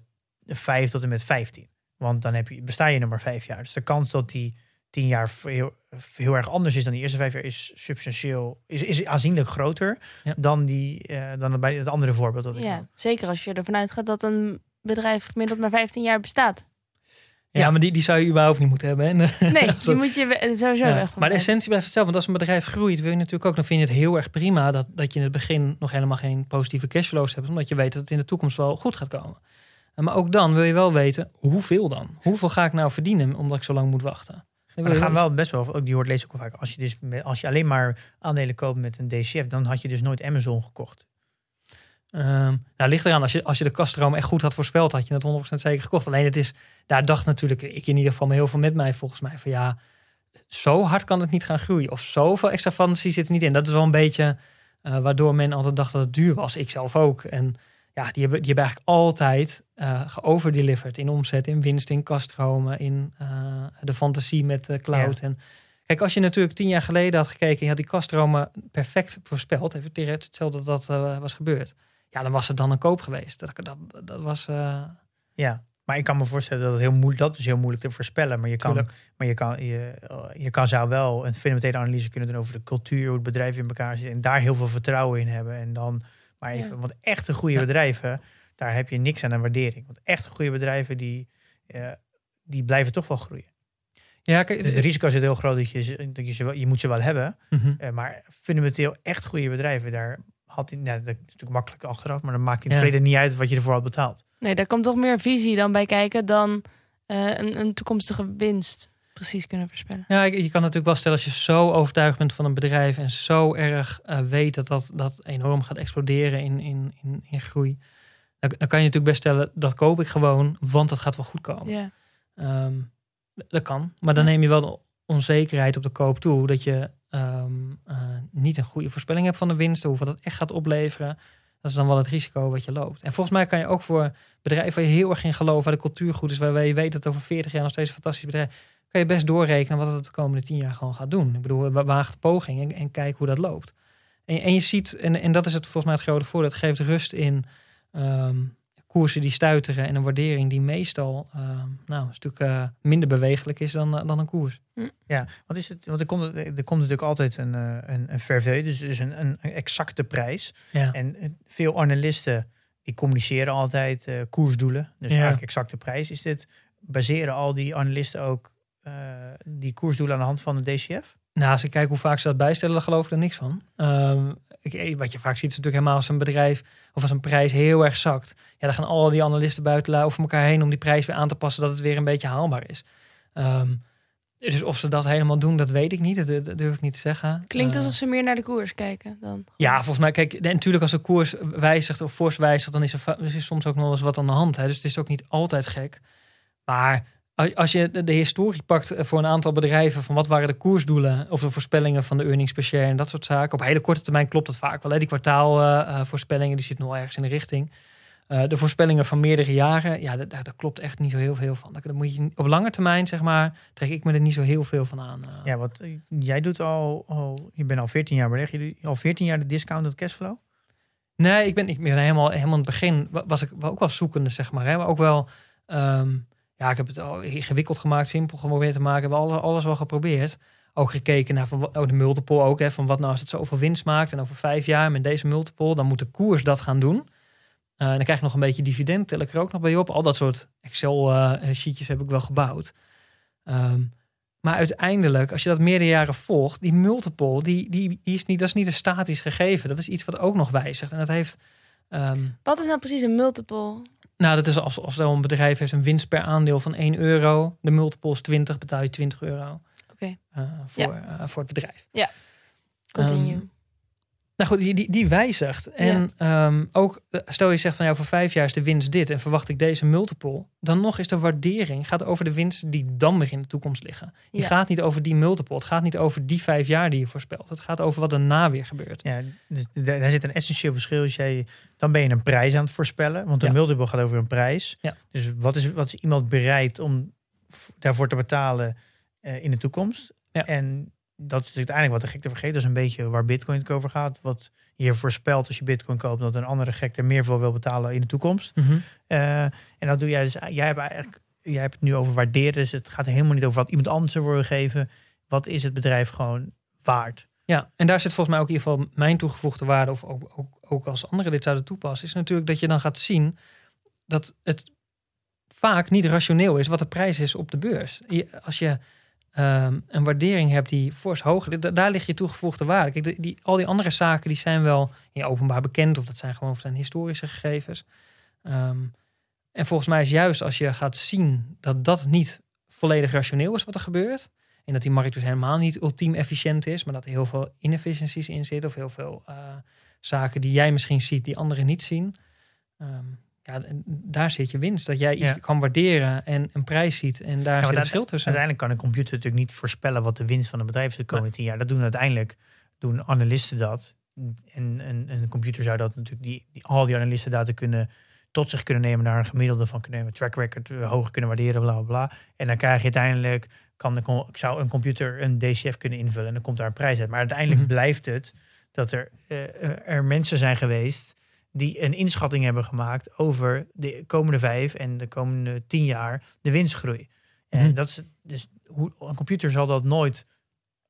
5 tot en met 15. Want dan heb je, besta je nog maar vijf jaar. Dus de kans dat die 10 jaar heel, heel erg anders is dan die eerste vijf jaar is substantieel, is, is aanzienlijk groter Ja. dan, die, eh, dan bij het andere voorbeeld dat ik Ja, zeker als je ervan uitgaat dat een bedrijf gemiddeld maar 15 jaar bestaat. Ja, maar die, die zou je überhaupt niet moeten hebben. hè? Nee, die moet je sowieso Ja, weg. maar de essentie blijft hetzelfde. Want als een bedrijf groeit, wil je natuurlijk ook, dan vind je het heel erg prima dat, dat je in het begin nog helemaal geen positieve cashflows hebt. Omdat je weet dat het in de toekomst wel goed gaat komen. En Maar ook dan wil je wel weten, hoeveel dan? Hoeveel ga ik nou verdienen omdat ik zo lang moet wachten? Maar er je gaan wel wel best wel, ook die hoort lees ik wel vaak. Als je dus als je alleen maar aandelen koopt met een DCF, dan had je dus nooit Amazon gekocht. Ehm, nou, ligt eraan. Als je, als je de kaststroom echt goed had voorspeld, had je het 100% zeker gekocht. Alleen het is, daar dacht natuurlijk ik in ieder geval heel veel met mij volgens mij van ja, zo hard kan het niet gaan groeien. Of zoveel extra fantasie zit er niet in. Dat is wel een beetje eh, waardoor men altijd dacht dat het duur was. Ik zelf ook. En ja, die hebben, die hebben eigenlijk altijd eh geoverdelivered in omzet, in winst, in kaststromen, in eh, de fantasie met de cloud. En kijk, als je natuurlijk tien jaar geleden had gekeken en je had die kaststromen perfect voorspeld, even direct hetzelfde dat dat eh, was gebeurd. Ja, dan was het dan een koop geweest. Dat, dat, dat was. Ja, maar ik kan me voorstellen dat het heel moeilijk, dat is heel moeilijk te voorspellen. Maar je kan, Tuurlijk. maar je kan, je, je kan zou wel een fundamentele analyse kunnen doen over de cultuur, hoe het bedrijf in elkaar zit en daar heel veel vertrouwen in hebben. En dan, maar even, Ja. want echte goede Ja. bedrijven, daar heb je niks aan een waardering. Want echte goede bedrijven die, eh, die blijven toch wel groeien. ja, kijk, Dus het risico is heel groot dat je, ze- dat je, ze wel, je moet ze wel hebben. Mhm. Eh, maar fundamenteel echt goede bedrijven, daar had hij, nou, dat is natuurlijk makkelijk achteraf, maar dan maakt in het Ja. verleden niet uit wat je ervoor had betaald. Nee, daar komt toch meer visie dan bij kijken dan eh, een, een toekomstige winst precies kunnen voorspellen. Ja, je kan natuurlijk wel stellen als je zo overtuigd bent van een bedrijf en zo erg eh, weet dat, dat dat enorm gaat exploderen in, in, in, in groei. Dan, dan kan je natuurlijk best stellen, dat koop ik gewoon, want dat gaat wel goed komen. Ja. Ehm, dat kan. Maar dan Ja. neem je wel de onzekerheid op de koop toe. Dat je ehm, eh, niet een goede voorspelling hebt van de winsten. Hoeveel dat echt gaat opleveren. Dat is dan wel het risico wat je loopt. En volgens mij kan je ook voor bedrijven waar je heel erg in gelooft. Waar de cultuur goed is. Waar je weet dat over 40 jaar nog steeds een fantastisch bedrijf. Kan je best doorrekenen wat het de komende 10 jaar gewoon gaat doen. Ik bedoel, wa- waag de poging en, en kijk hoe dat loopt. En, en je ziet, en, en dat is het volgens mij het grote voordeel. Het geeft rust in ehm, koersen die stuiteren en een waardering die meestal ehm, nou, een stuk eh, minder bewegelijk is dan, dan een koers. Ja, wat is het? Want er komt, er komt natuurlijk altijd een, eh, een, een verveu, dus, dus een, een exacte prijs. Ja. En eh, veel analisten die communiceren altijd eh, koersdoelen, dus Ja. eigenlijk exacte prijs. Is dit, baseren al die analisten ook die koersdoelen aan de hand van de DCF? Nou, als ik kijk hoe vaak ze dat bijstellen, dan geloof ik er niks van. Ehm, ik, eh, wat je vaak ziet is natuurlijk helemaal als een bedrijf of als een prijs heel erg zakt. Ja, dan gaan al die analisten buiten over elkaar heen om die prijs weer aan te passen dat het weer een beetje haalbaar is. Ehm, dus of ze dat helemaal doen, dat weet ik niet. Dat, dat durf ik niet te zeggen. Klinkt Eh, alsof ze meer naar de koers kijken dan. Ja, volgens mij, kijk, en natuurlijk als de koers wijzigt of fors wijzigt, dan is er, is er soms ook nog wel eens wat aan de hand. Hè? Dus het is ook niet altijd gek. Maar als je de, de historie pakt eh, voor een aantal bedrijven van wat waren de koersdoelen of de voorspellingen van de earnings per share en dat soort zaken. Op hele korte termijn klopt dat vaak wel. Hè? Die kwartaalvoorspellingen, die zitten nog ergens in de richting. Eh, de voorspellingen van meerdere jaren, ja, daar, klopt echt niet zo heel veel van. Daar moet je, op lange termijn, zeg maar, trek ik me er niet zo heel veel van aan. eh. Ja, wat eh, jij doet al, al, je bent al 14 jaar beleg, je doet al 14 jaar de discounted cashflow. Nee, ik ben, ik ben helemaal, helemaal in het begin wa- was ik ook wel zoekende, zeg maar. Hè? Maar ook wel, ehm, ja, ik heb het al ingewikkeld gemaakt, simpel geprobeerd te maken. We hebben alles, alles wel geprobeerd. Ook gekeken naar van, oh, de multiple ook, hè, van wat nou als het zoveel winst maakt en over vijf jaar met deze multiple, dan moet de koers dat gaan doen. Eh, en dan krijg je nog een beetje dividend, tel ik er ook nog bij op. Al dat soort Excel-sheetjes heb ik wel gebouwd. Ehm, maar uiteindelijk, als je dat meerdere jaren volgt, die multiple, die, die, die is niet, dat is niet een statisch gegeven. Dat is iets wat ook nog wijzigt. En dat heeft. ehm, Wat is nou precies een multiple? Nou, dat is als, als zo'n bedrijf heeft een winst per aandeel van 1 euro. De multiple is 20, betaal je 20 euro. Oké. eh, voor, eh, voor het bedrijf. Continue. Ehm, Nou goed, die, die, die wijzigt. En ehm, ook, eh, stel je zegt van ja, voor vijf jaar is de winst dit en verwacht ik deze multiple. Dan nog is de waardering gaat over de winsten die dan weer in de toekomst liggen. Die Ja. gaat niet over die multiple. Het gaat niet over die vijf jaar die je voorspelt. Het gaat over wat daarna weer gebeurt. Ja, dus daar zit een essentieel verschil. Als jij, dan ben je een prijs aan het voorspellen. Want een Ja. multiple gaat over een prijs. Dus wat is, wat is iemand bereid om daarvoor te betalen eh, in de toekomst? Ja. En dat is uiteindelijk wat de gek te vergeten. Dat is een beetje waar bitcoin het over gaat. Wat je voorspelt als je bitcoin koopt. Dat een andere gek er meer voor wil betalen in de toekomst. Eh, en dat doe jij dus. Jij hebt eigenlijk. Jij hebt het nu over waarderen. Dus het gaat helemaal niet over wat iemand anders er wil geven. Wat is het bedrijf gewoon waard? Ja, en daar zit volgens mij ook in ieder geval mijn toegevoegde waarde, of ook, ook, ook als anderen dit zouden toepassen, is natuurlijk dat je dan gaat zien dat het vaak niet rationeel is wat de prijs is op de beurs. Je- als je ehm, een waardering hebt die fors hoger, da- daar ligt je toegevoegde waarde. Kijk, die, al die andere zaken die zijn wel in openbaar bekend, of dat zijn gewoon zijn historische gegevens. Ehm, en volgens mij is juist als je gaat zien dat dat niet volledig rationeel is wat er gebeurt, en dat die markt dus helemaal niet ultiem efficiënt is, maar dat er heel veel inefficiencies in zitten. Of heel veel eh, zaken die jij misschien ziet, die anderen niet zien. Ehm, ja, en daar zit je winst. Dat jij iets Ja. kan waarderen en een prijs ziet. En daar zit uite- verschil tussen. Uiteindelijk kan een computer natuurlijk niet voorspellen wat de winst van een bedrijf is de komende tien jaar. Dat doen uiteindelijk doen analisten dat. En, en, en een computer zou dat natuurlijk die, die, al die analistendata kunnen tot zich kunnen nemen, naar een gemiddelde van kunnen nemen, track record eh, hoger kunnen waarderen, bla bla bla. En dan krijg je uiteindelijk kan de, zou een computer een DCF kunnen invullen en dan komt daar een prijs uit. Maar uiteindelijk Mhm. blijft het dat er, eh, er mensen zijn geweest die een inschatting hebben gemaakt over de komende vijf en de komende tien jaar de winstgroei. En Mhm. dat is dus hoe een computer zal dat nooit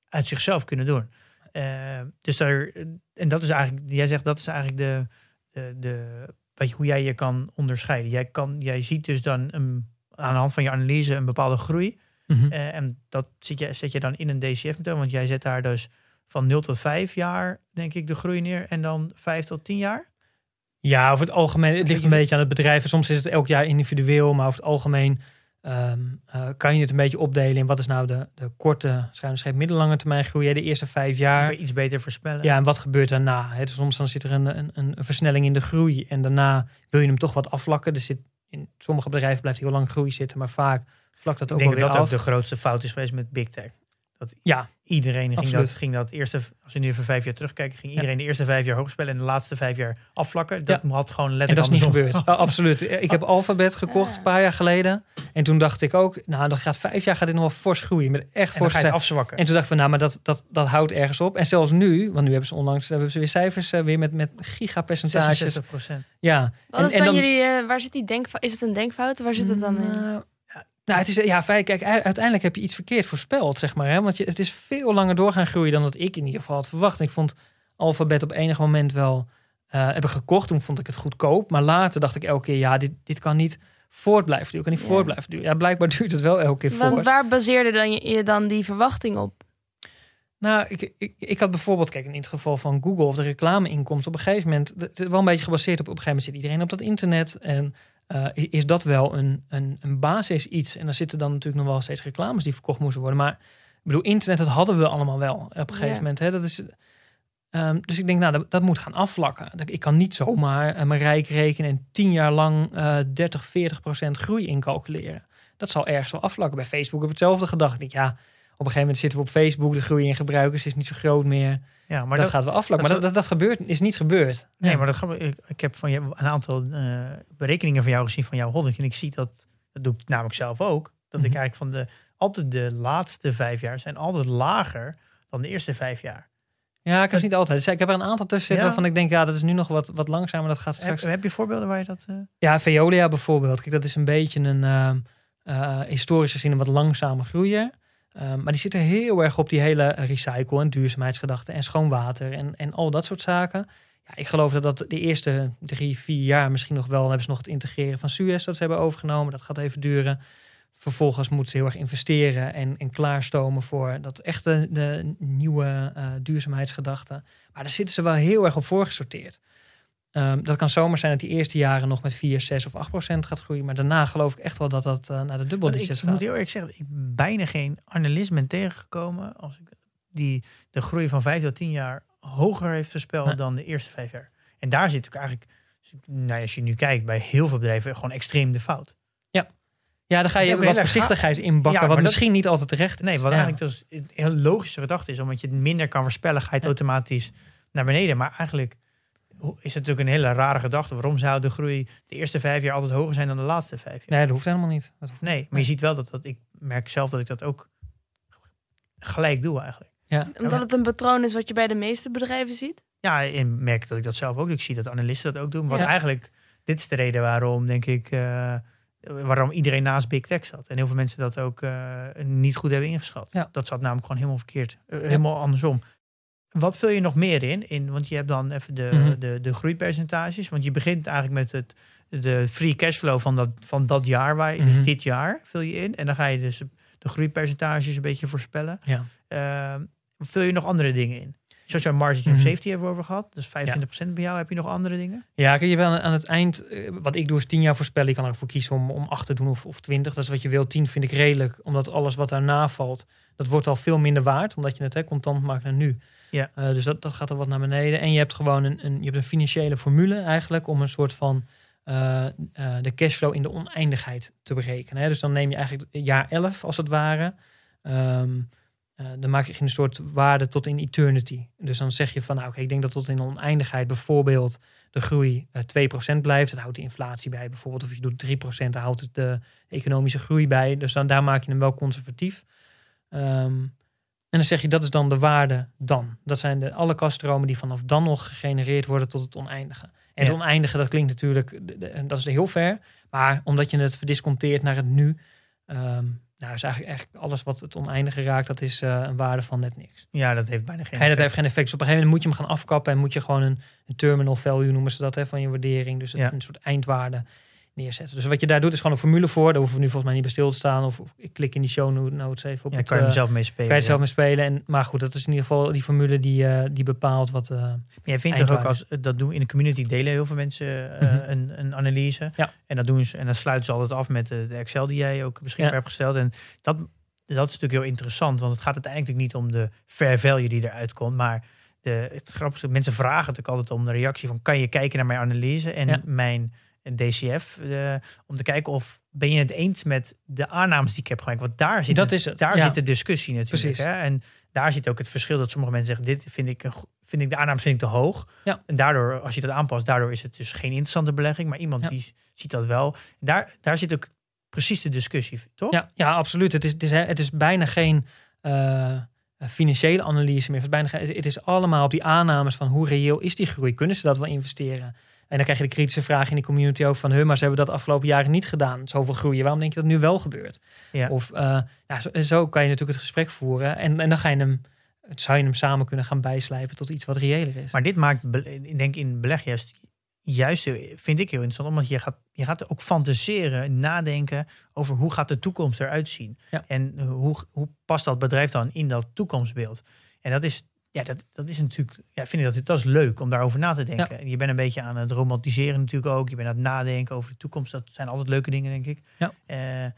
uit zichzelf kunnen doen. Eh, dus daar, en dat is eigenlijk, jij zegt dat is eigenlijk de, de, de weet je, hoe jij je kan onderscheiden. Jij, kan, jij ziet dus dan een, aan de hand van je analyse een bepaalde groei. Mhm. Eh, en dat zet je, zet je dan in een DCF-methode, want jij zet daar dus van 0 tot 5 jaar, denk ik, de groei neer. En dan 5 tot 10 jaar. Ja, over het algemeen, het ligt een beetje aan het bedrijf. Soms is het elk jaar individueel, maar over het algemeen ehm, eh, kan je het een beetje opdelen in wat is nou de, de korte, schuine middellange termijn groei. hè, De eerste vijf jaar. iets beter voorspellen. Ja, en wat gebeurt daarna? Het, soms dan zit er een, een, een versnelling in de groei. En daarna wil je hem toch wat afvlakken. Er zit, in sommige bedrijven blijft heel lang groei zitten, maar vaak vlakt dat ik ook denk wel dat weer dat ook de grootste fout is geweest met Big Tech. Dat Ja, iedereen ging Absoluut. dat, ging dat eerste, als we nu even vijf jaar terugkijken, ging iedereen de eerste vijf jaar hoog spelen en de laatste vijf jaar afvlakken. Dat had gewoon en letterlijk dat is niet gebeurd. Oh, absoluut. Ik heb Alphabet gekocht een paar jaar geleden. En toen dacht ik ook, nou, dan gaat vijf jaar gaat dit nog wel fors groeien. Met echt En dan fors ga je het afzwakken. En toen dachten we, nou, maar dat, dat, dat houdt ergens op. En zelfs nu, want nu hebben ze onlangs hebben ze weer cijfers eh, weer met, met gigapercentages. 66 procent. Ja. Wat En- is en dan, dan- jullie, eh, waar zit die denkfout? Is het een denkfout? Waar zit het dan in? Nou, nou, het is ja, feit. Kijk, uiteindelijk heb je iets verkeerd voorspeld, zeg maar. Hè? Want je, het is veel langer door gaan groeien dan dat ik in ieder geval had verwacht. Ik vond Alphabet op enig moment wel hebben gekocht. Toen vond ik het goedkoop. Maar later dacht ik elke keer, ja, dit, dit kan niet voort blijven duren. Kan niet Ja. voort blijven duren. Ja, blijkbaar duurt het wel elke keer Want voort. waar baseerde dan je, je dan die verwachting op? Nou, ik, ik, ik had bijvoorbeeld, kijk, in het geval van Google of de reclameinkomsten, op een gegeven moment, het is wel een beetje gebaseerd op, op een gegeven moment zit iedereen op dat internet en eh, is- is dat wel een, een, een basis iets. En dan zitten dan natuurlijk nog wel steeds reclames die verkocht moesten worden. Maar ik bedoel, internet, dat hadden we allemaal wel op een gegeven Ja. moment. Hè? Dat is, ehm, dus ik denk, nou, dat, dat moet gaan afvlakken. Ik kan niet zomaar eh, mijn rijk rekenen en tien jaar lang eh 30, 40 procent groei incalculeren. Dat zal ergens wel afvlakken. Bij Facebook heb ik hetzelfde gedacht. Ik ja, een gegeven moment zitten we op Facebook, de groei in gebruikers is niet zo groot meer. Ja, maar dat, dat, gaat wel afvlakken. Maar dat, dat, dat gebeurt, is niet gebeurd. Nee, Ja. maar dat, ik, ik heb van je een aantal eh, berekeningen van jou gezien van jouw holding. En ik zie dat, dat doe ik namelijk zelf ook. Dat ik Mhm. eigenlijk van de, altijd de laatste vijf jaar zijn altijd lager dan de eerste vijf jaar. Ja, ik heb het niet altijd. Dus ik heb er een aantal tussen zitten Ja. waarvan ik denk, ja, dat is nu nog wat, wat langzamer. Dat gaat straks. heb je voorbeelden waar je dat... eh, Ja, Veolia bijvoorbeeld. Kijk, dat is een beetje een eh, historisch gezien een wat langzamer groeier. Ehm, maar die zitten heel erg op die hele recycle- en duurzaamheidsgedachte en schoon water en, en al dat soort zaken. Ja, ik geloof dat dat de eerste drie, vier jaar misschien nog wel... hebben ze nog het integreren van Suez dat ze hebben overgenomen. Dat gaat even duren. Vervolgens moeten ze heel erg investeren en, en klaarstomen voor dat echte de nieuwe eh, duurzaamheidsgedachte. Maar daar zitten ze wel heel erg op voorgesorteerd. Ehm, dat kan zomaar zijn dat die eerste jaren nog met 4, 6 of 8 procent gaat groeien. Maar daarna geloof ik echt wel dat dat eh, naar de dubbel Want ik, moet gaat. heel eerlijk zeggen, ik ben bijna geen analist ben tegengekomen als ik die de groei van vijf tot tien jaar hoger heeft voorspeld Nee. dan de eerste vijf jaar. En daar zit natuurlijk eigenlijk, nou, als je nu kijkt bij heel veel bedrijven, gewoon extreem de fout. Ja, dan ga Ja, je ook wat voorzichtigheid inbakken, Ja, wat dat- misschien niet altijd terecht is. Nee, wat Ja. eigenlijk dus een heel logische gedachte is, omdat je het minder kan voorspellen, ga je het Ja. automatisch naar beneden. Maar eigenlijk is het natuurlijk een hele rare gedachte. Waarom zou de groei de eerste vijf jaar altijd hoger zijn dan de laatste vijf jaar? Nee, dat hoeft helemaal niet. Dat hoeft- Nee, maar Nee. je ziet wel dat, dat ik merk zelf dat ik dat ook gelijk doe eigenlijk. Ja. Omdat het een patroon is wat je bij de meeste bedrijven ziet. Ja, en merk dat ik dat zelf ook. Ik zie dat analisten dat ook doen. Want Ja. eigenlijk, dit is de reden waarom, denk ik, eh, waarom iedereen naast Big Tech zat. En heel veel mensen dat ook eh, niet goed hebben ingeschat. Ja. Dat zat namelijk gewoon helemaal verkeerd. Eh, helemaal andersom. Wat vul je nog meer in? in want je hebt dan even de, Mhm. de, de groeipercentages. Want je begint eigenlijk met het, de free cashflow van dat, van dat jaar, waar, Mhm. dus dit jaar vul je in. En dan ga je dus de groeipercentages een beetje voorspellen. Ja. Ehm, vul je nog andere dingen in? Zoals jouw margin of Mhm. safety hebben we over gehad. Dus 25% bij jou. Heb je nog andere dingen? Ja, kijk, je bent aan het eind, eh, wat ik doe is 10 jaar voorspellen. Je kan ervoor kiezen om, om 8 te doen of, of 20. Dat is wat je wil. 10 vind ik redelijk, omdat alles wat daarna valt, dat wordt al veel minder waard. Omdat je het hè, contant maakt naar nu. Ja. Eh, dus dat, dat gaat er wat naar beneden. En je hebt gewoon een, een, je hebt een financiële formule eigenlijk om een soort van eh, eh, de cashflow in de oneindigheid te berekenen. Hè. Dus dan neem je eigenlijk jaar 11 als het ware. Ehm, eh, dan maak je een soort waarde tot in eternity. Dus dan zeg je van, nou oké, ik denk dat tot in de oneindigheid bijvoorbeeld de groei eh 2% blijft. Dat houdt de inflatie bij bijvoorbeeld. Of je doet 3%, dan houdt het de economische groei bij. Dus dan, daar maak je hem wel conservatief. Ehm, en dan zeg je, dat is dan de waarde dan. Dat zijn de, alle kaststromen die vanaf dan nog gegenereerd worden tot het oneindige. En het oneindige, dat klinkt natuurlijk, dat is heel ver. Maar omdat je het verdisconteert naar het nu... ehm, nou, is eigenlijk, eigenlijk alles wat het oneindige raakt, dat is eh, een waarde van net niks. Ja, dat heeft bijna geen En dat effect. heeft geen effect. Dus op een gegeven moment moet je hem gaan afkappen en moet je gewoon een, een terminal value noemen ze dat hè, van je waardering. Dus het, Ja. een soort eindwaarde neerzetten. Dus wat je daar doet is gewoon een formule voor. Daar hoeven we nu volgens mij niet bij stil te staan. Of, ik klik in die show notes even op Ja, kan je eh, zelf mee spelen. kan je zelf ja. mee spelen. En, maar goed, dat is in ieder geval die formule die, eh, die bepaalt wat... Maar jij vindt toch ook als dat doen in de community delen heel veel mensen Mhm. een, een analyse. Ja. En dat doen ze en dan sluiten ze altijd af met de, de Excel die jij ook beschikbaar hebt gesteld. En dat, dat is natuurlijk heel interessant, want het gaat uiteindelijk natuurlijk niet om de fair value die eruit komt, maar de, het grappige, mensen vragen natuurlijk altijd om de reactie van kan je kijken naar mijn analyse en mijn DCF eh, om te kijken of ben je het eens met de aannames die ik heb gemaakt. Want daar zit, Dat het- is het, Daar ja. zit de discussie natuurlijk. Hè? En daar zit ook het verschil dat sommige mensen zeggen dit vind ik een, vind ik de aanname vind ik te hoog. Ja. En daardoor als je dat aanpast, daardoor is het dus geen interessante belegging, maar iemand Ja. die ziet dat wel. Daar, daar zit ook precies de discussie, toch? Ja, ja absoluut. Het is, het is, het is bijna geen eh, financiële analyse meer. Het is, bijna, geen- het is allemaal op die aannames van hoe reëel is die groei? Kunnen ze dat wel investeren? En dan krijg je de kritische vraag in die community ook van... Huh, maar ze hebben dat afgelopen jaren niet gedaan, zoveel groeien. Waarom denk je dat nu wel gebeurt? Ja. Of eh, ja, zo, zo kan je natuurlijk het gesprek voeren. En, en dan ga je hem, zou je hem samen kunnen gaan bijslijpen tot iets wat reëler is. Maar dit maakt, ik denk in beleg juist, juist vind ik heel interessant, omdat je gaat, je gaat ook fantaseren, nadenken over hoe gaat de toekomst eruit zien. Ja. En hoe, hoe past dat bedrijf dan in dat toekomstbeeld? En dat is, ja, dat, dat is natuurlijk, ja, vind ik dat, dat is leuk om daarover na te denken. En je bent een beetje aan het romantiseren natuurlijk ook. Je bent aan het nadenken over de toekomst. Dat zijn altijd leuke dingen, denk ik. Ja. Eh,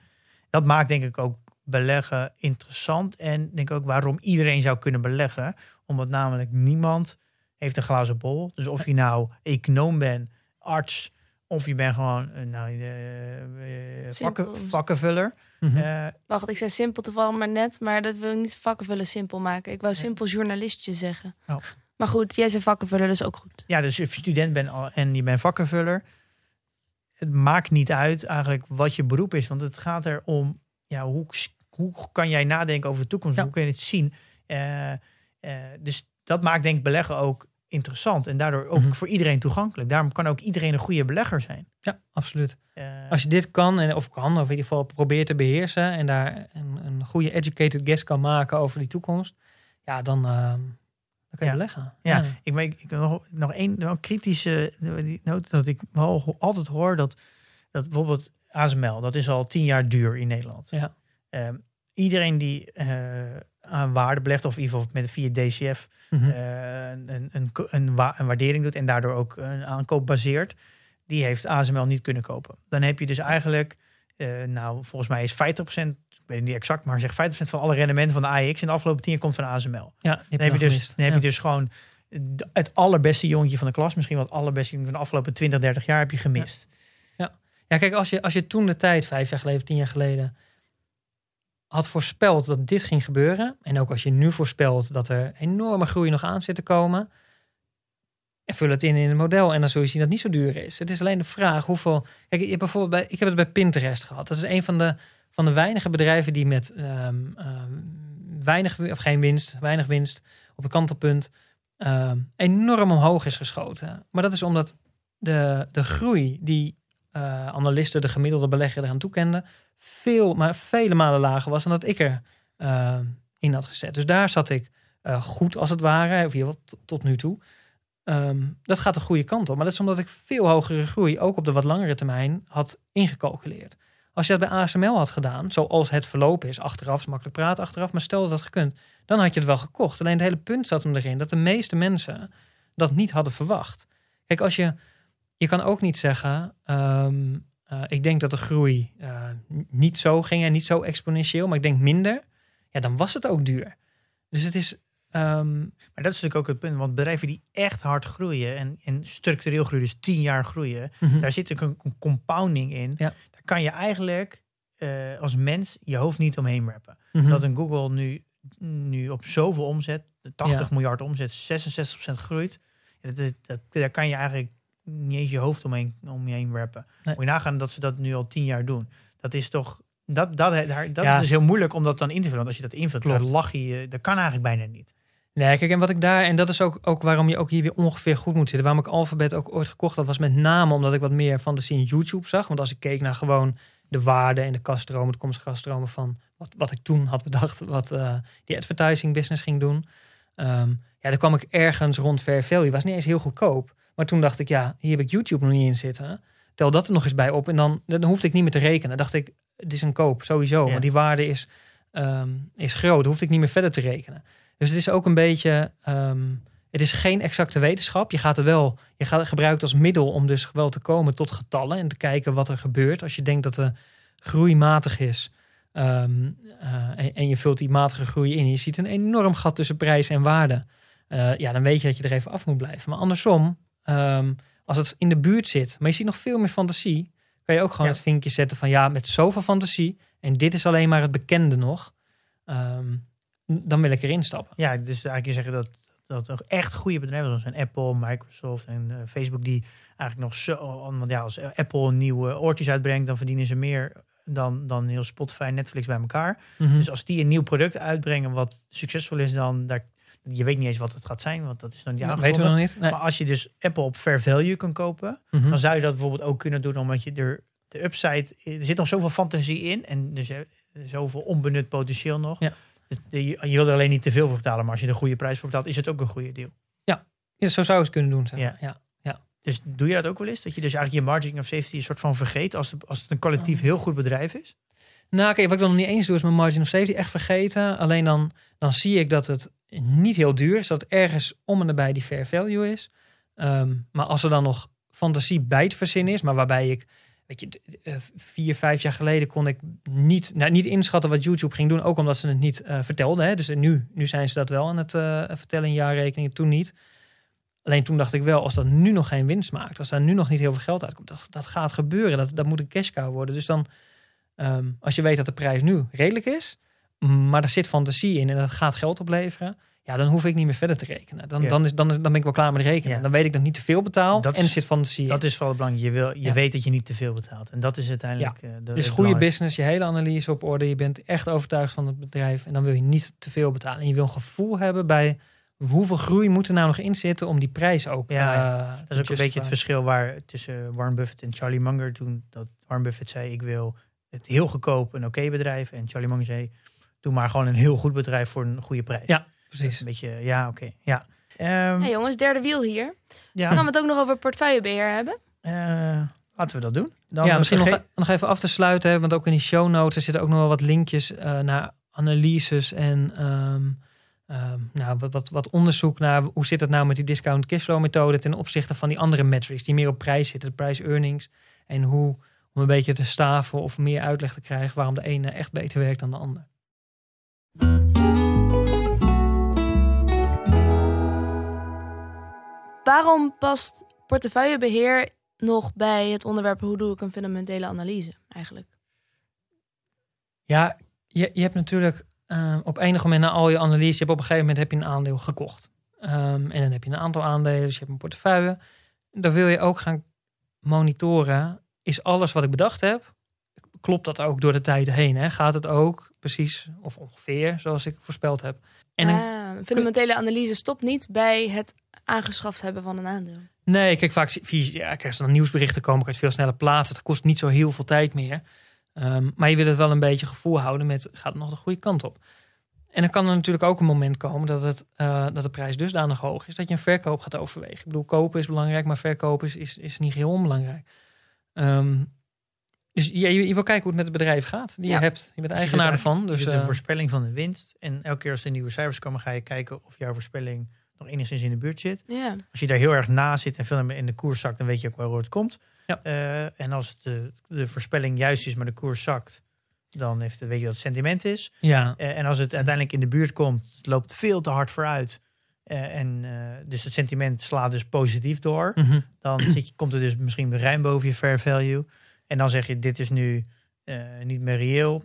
dat maakt denk ik ook beleggen interessant. En denk ook waarom iedereen zou kunnen beleggen. Omdat namelijk niemand heeft een glazen bol. Dus of je nou econoom bent, arts, of je bent gewoon eh, nou, vakken, Simpel. vakkenvuller. Mhm. Eh, Wacht, ik zei simpel toevallig maar net, maar dat wil ik niet vakkenvullen simpel maken. Ik wou simpel journalistje zeggen. Oh. Maar goed, jij zei vakkenvullen, dat is ook goed. ja, dus als je student bent en je bent vakkenvuller, het maakt niet uit eigenlijk wat je beroep is. Want het gaat erom, ja, hoe, hoe kan jij nadenken over de toekomst? Ja. Hoe kun je het zien? Eh, eh, dus dat maakt denk ik beleggen ook interessant. En daardoor ook Mhm. voor iedereen toegankelijk. Daarom kan ook iedereen een goede belegger zijn. Ja, absoluut. Eh, Als je dit kan, en, of kan, of in ieder geval probeert te beheersen en daar een, een goede educated guess kan maken over die toekomst, ja, dan, ehm, dan kan je Ja. beleggen. Ja, ik, maar ik, ik nog, nog één nog kritische die noot dat ik wel altijd hoor dat, dat bijvoorbeeld ASML, dat is al tien jaar duur in Nederland. Ja. Ehm, iedereen die eh, aan waarde belegt, of in ieder geval met via DCF Mhm. eh, een, een, een, wa- een waardering doet en daardoor ook een aankoop baseert, die heeft ASML niet kunnen kopen. Dan heb je dus eigenlijk, eh, nou volgens mij is 50%, ik weet niet exact, maar zeg 50% van alle rendementen van de AX in de afgelopen tien jaar komt van ASML. ja, die Dan heb je dus, dan heb Ja. je dus gewoon het allerbeste jongetje van de klas, misschien wel het allerbeste jongetje van de afgelopen 20, 30 jaar heb je gemist. Ja, kijk, als je, als je toen de tijd, vijf jaar geleden, tien jaar geleden, had voorspeld dat dit ging gebeuren. En ook als je nu voorspelt dat er enorme groei nog aan zit te komen. En vul het in in het model en dan zul je zien dat niet zo duur is. Het is alleen de vraag hoeveel. Kijk, hebt bijvoorbeeld bij, ik heb het bij Pinterest gehad. Dat is een van de, van de weinige bedrijven die met ehm, ehm, weinig, of geen winst, weinig winst op het kantelpunt ehm, enorm omhoog is geschoten. Maar dat is omdat de, de groei die eh, analisten, de gemiddelde belegger eraan toekenden, veel, maar vele malen lager was dan dat ik er eh, in had gezet. Dus daar zat ik eh, goed als het ware, of ieder geval tot, nu toe. Ehm, dat gaat de goede kant op. Maar dat is omdat ik veel hogere groei, ook op de wat langere termijn, had ingecalculeerd. Als je dat bij ASML had gedaan, zoals het verlopen is, achteraf, makkelijk praten achteraf, maar stel dat dat gekund, dan had je het wel gekocht. Alleen het hele punt zat hem erin dat de meeste mensen dat niet hadden verwacht. Kijk, als je, je kan ook niet zeggen, ehm, eh, ik denk dat de groei eh, niet zo ging en niet zo exponentieel, maar ik denk minder. Ja, dan was het ook duur. Dus het is. ehm, Maar dat is natuurlijk ook het punt, want bedrijven die echt hard groeien en, en structureel groeien, dus 10 jaar groeien, mhm. daar zit ook een, een compounding in. Ja. Daar kan je eigenlijk eh, als mens je hoofd niet omheen rappen. Mhm. Dat een Google nu, nu op zoveel omzet, 80 Ja. miljard omzet, 66% groeit. Dat, dat, dat- daar kan je eigenlijk niet eens je hoofd omheen, om je heen. Nee. Moet je nagaan dat ze dat nu al 10 jaar doen. Dat is toch, dat, dat, dat Ja. is dus heel moeilijk om dat dan in te vullen. Want als je dat invult, dan lach je, dat kan eigenlijk bijna niet. Nee, kijk, en wat ik daar, en dat is ook, ook waarom je ook hier weer ongeveer goed moet zitten. Waarom ik Alphabet ook ooit gekocht had, was met name omdat ik wat meer fantasie in YouTube zag. Want als ik keek naar gewoon de waarde en de kaststromen, de komstige kaststromen van wat, wat ik toen had bedacht, wat eh, die advertising business ging doen. ehm, ja, dan kwam ik ergens rond fair value. Was niet eens heel goedkoop. Maar toen dacht ik, ja, hier heb ik YouTube nog niet in zitten. Tel dat er nog eens bij op. En dan, dan hoefde ik niet meer te rekenen. dacht ik, het is een koop, sowieso. Ja. Want die waarde is, ehm, is groot. Dan hoefde ik niet meer verder te rekenen. Dus het is ook een beetje. ehm, het is geen exacte wetenschap. Je gaat er wel. Je gaat gebruikt als middel om dus wel te komen tot getallen en te kijken wat er gebeurt. Als je denkt dat de groei matig is. ehm, eh, en, en je vult die matige groei in. Je ziet een enorm gat tussen prijs en waarde. eh, ja, dan weet je dat je er even af moet blijven. Maar andersom, ehm, als het in de buurt zit, maar je ziet nog veel meer fantasie, kan je ook gewoon Ja. het vinkje zetten van ja, met zoveel fantasie. En dit is alleen maar het bekende nog. ehm, dan wil ik erin stappen. Ja, dus eigenlijk je zeggen dat, dat echt goede bedrijven zoals zijn Apple, Microsoft en eh, Facebook die eigenlijk nog zo, want ja, als Apple nieuwe oortjes uitbrengt, dan verdienen ze meer dan, dan heel Spotify en Netflix bij elkaar. Mhm. Dus als die een nieuw product uitbrengen wat succesvol is, dan daar, je weet niet eens wat het gaat zijn, want dat is dan niet Ja, aangekondigd. weten we nog niet. Nee. Maar als je dus Apple op fair value kan kopen, Mhm. dan zou je dat bijvoorbeeld ook kunnen doen, omdat je er de upside, er zit nog zoveel fantasie in en dus eh, zoveel onbenut potentieel nog. Ja. Dus Je, je wil er alleen niet te veel voor betalen, maar als je een goede prijs voor betaalt, is het ook een goede deal. Ja, zo zou je het kunnen doen. Zeg Ja. maar. ja. Dus doe je dat ook wel eens? Dat je dus eigenlijk je margin of safety een soort van vergeet als, het- als het een collectief heel goed bedrijf is? Nou, kijk, wat ik dan nog niet eens doe, is mijn margin of safety echt vergeten. Alleen dan, dan zie ik dat het niet heel duur is. Dat ergens om en nabij die fair value is. Ehm, maar als er dan nog fantasie bij te verzinnen is, maar waarbij ik, weet je, eh, vier, vijf jaar geleden kon ik niet, nou, niet inschatten wat YouTube ging doen. Ook omdat ze het niet eh, vertelden. Hè. Dus nu, nu zijn ze dat wel aan het eh, vertellen in jaarrekeningen, toen niet. Alleen toen dacht ik wel, als dat nu nog geen winst maakt, als daar nu nog niet heel veel geld uitkomt, dat, dat gaat gebeuren. Dat, dat moet een cash cow worden. Dus dan, ehm, als je weet dat de prijs nu redelijk is, maar er zit fantasie in en dat gaat geld opleveren, ja, dan hoef ik niet meer verder te rekenen. Dan, Ja. dan, is, dan, dan ben ik wel klaar met rekenen. Ja. Dan weet ik dat ik niet te veel betaal Dat en er is- zit fantasie Dat in. is vooral belangrijk. Je, wil, je Ja. weet dat je niet te veel betaalt. En dat is uiteindelijk... eh, de- Dus goede business, je hele analyse op orde. Je bent echt overtuigd van het bedrijf. En dan wil je niet te veel betalen. En je wil een gevoel hebben bij hoeveel groei moet er nou nog in zitten om die prijs ook. Ja, eh, Dat is ook een beetje het verschil waar tussen Warren Buffett en Charlie Munger toen dat Warren Buffett zei ik wil het heel goedkoop een oké bedrijf en Charlie Munger zei doe maar gewoon een heel goed bedrijf voor een goede prijs. Ja, Precies. Een beetje ja oké ja. Ehm, Hey jongens, derde wiel hier. ja Gaan we het ook nog over portefeuillebeheer hebben? eh, laten we dat doen. Dan ja, misschien nog, vergeet- nog even af te sluiten. hè, Want ook in die show notes er zitten ook nog wel wat linkjes eh, naar analyses en ehm, ehm, nou, wat, wat, wat onderzoek naar hoe zit het nou met die discount cashflow methode ten opzichte van die andere metrics die meer op prijs zitten, de prijs earnings. En hoe om een beetje te staven of meer uitleg te krijgen waarom de ene echt beter werkt dan de ander. Waarom past portefeuillebeheer nog bij het onderwerp hoe doe ik een fundamentele analyse eigenlijk? Ja, je, je hebt natuurlijk uh, op enig moment na al je analyse, je op een gegeven moment heb je een aandeel gekocht. Um, en dan heb je een aantal aandelen, dus je hebt een portefeuille. Dan wil je ook gaan monitoren, is alles wat ik bedacht heb, klopt dat ook door de tijd heen? Hè? Gaat het ook precies of ongeveer zoals ik voorspeld heb? En een uh, fundamentele analyse stopt niet bij het aangeschaft hebben van een aandeel. Nee, kijk, vaak ja, krijg je dan nieuwsberichten komen, kan je het veel sneller plaatsen. Het kost niet zo heel veel tijd meer. Um, maar je wil het wel een beetje gevoel houden met, gaat het nog de goede kant op? En dan kan er natuurlijk ook een moment komen dat, het, uh, dat de prijs dusdanig hoog is dat je een verkoop gaat overwegen. Ik bedoel, kopen is belangrijk, maar verkopen is, is, is niet heel onbelangrijk. Um, dus je, je, wil kijken hoe het met het bedrijf gaat. Die je hebt. Je bent eigenaar ervan. Dus, de uh, voorspelling van de winst. En elke keer als er nieuwe cijfers komen, ga je kijken of jouw voorspelling nog enigszins in de buurt zit. Ja. Als je daar heel erg na zit en veel in de koers zakt, dan weet je ook wel hoe het komt. Ja. Uh, en als de, de voorspelling juist is, maar de koers zakt, dan heeft, weet je wat het sentiment is. Ja. Uh, en als het uiteindelijk in de buurt komt, het loopt veel te hard vooruit. Uh, en dus het sentiment slaat dus positief door. Mm -hmm. Dan zit je, komt er dus misschien ruim boven je fair value. En dan zeg je, dit is nu niet meer reëel.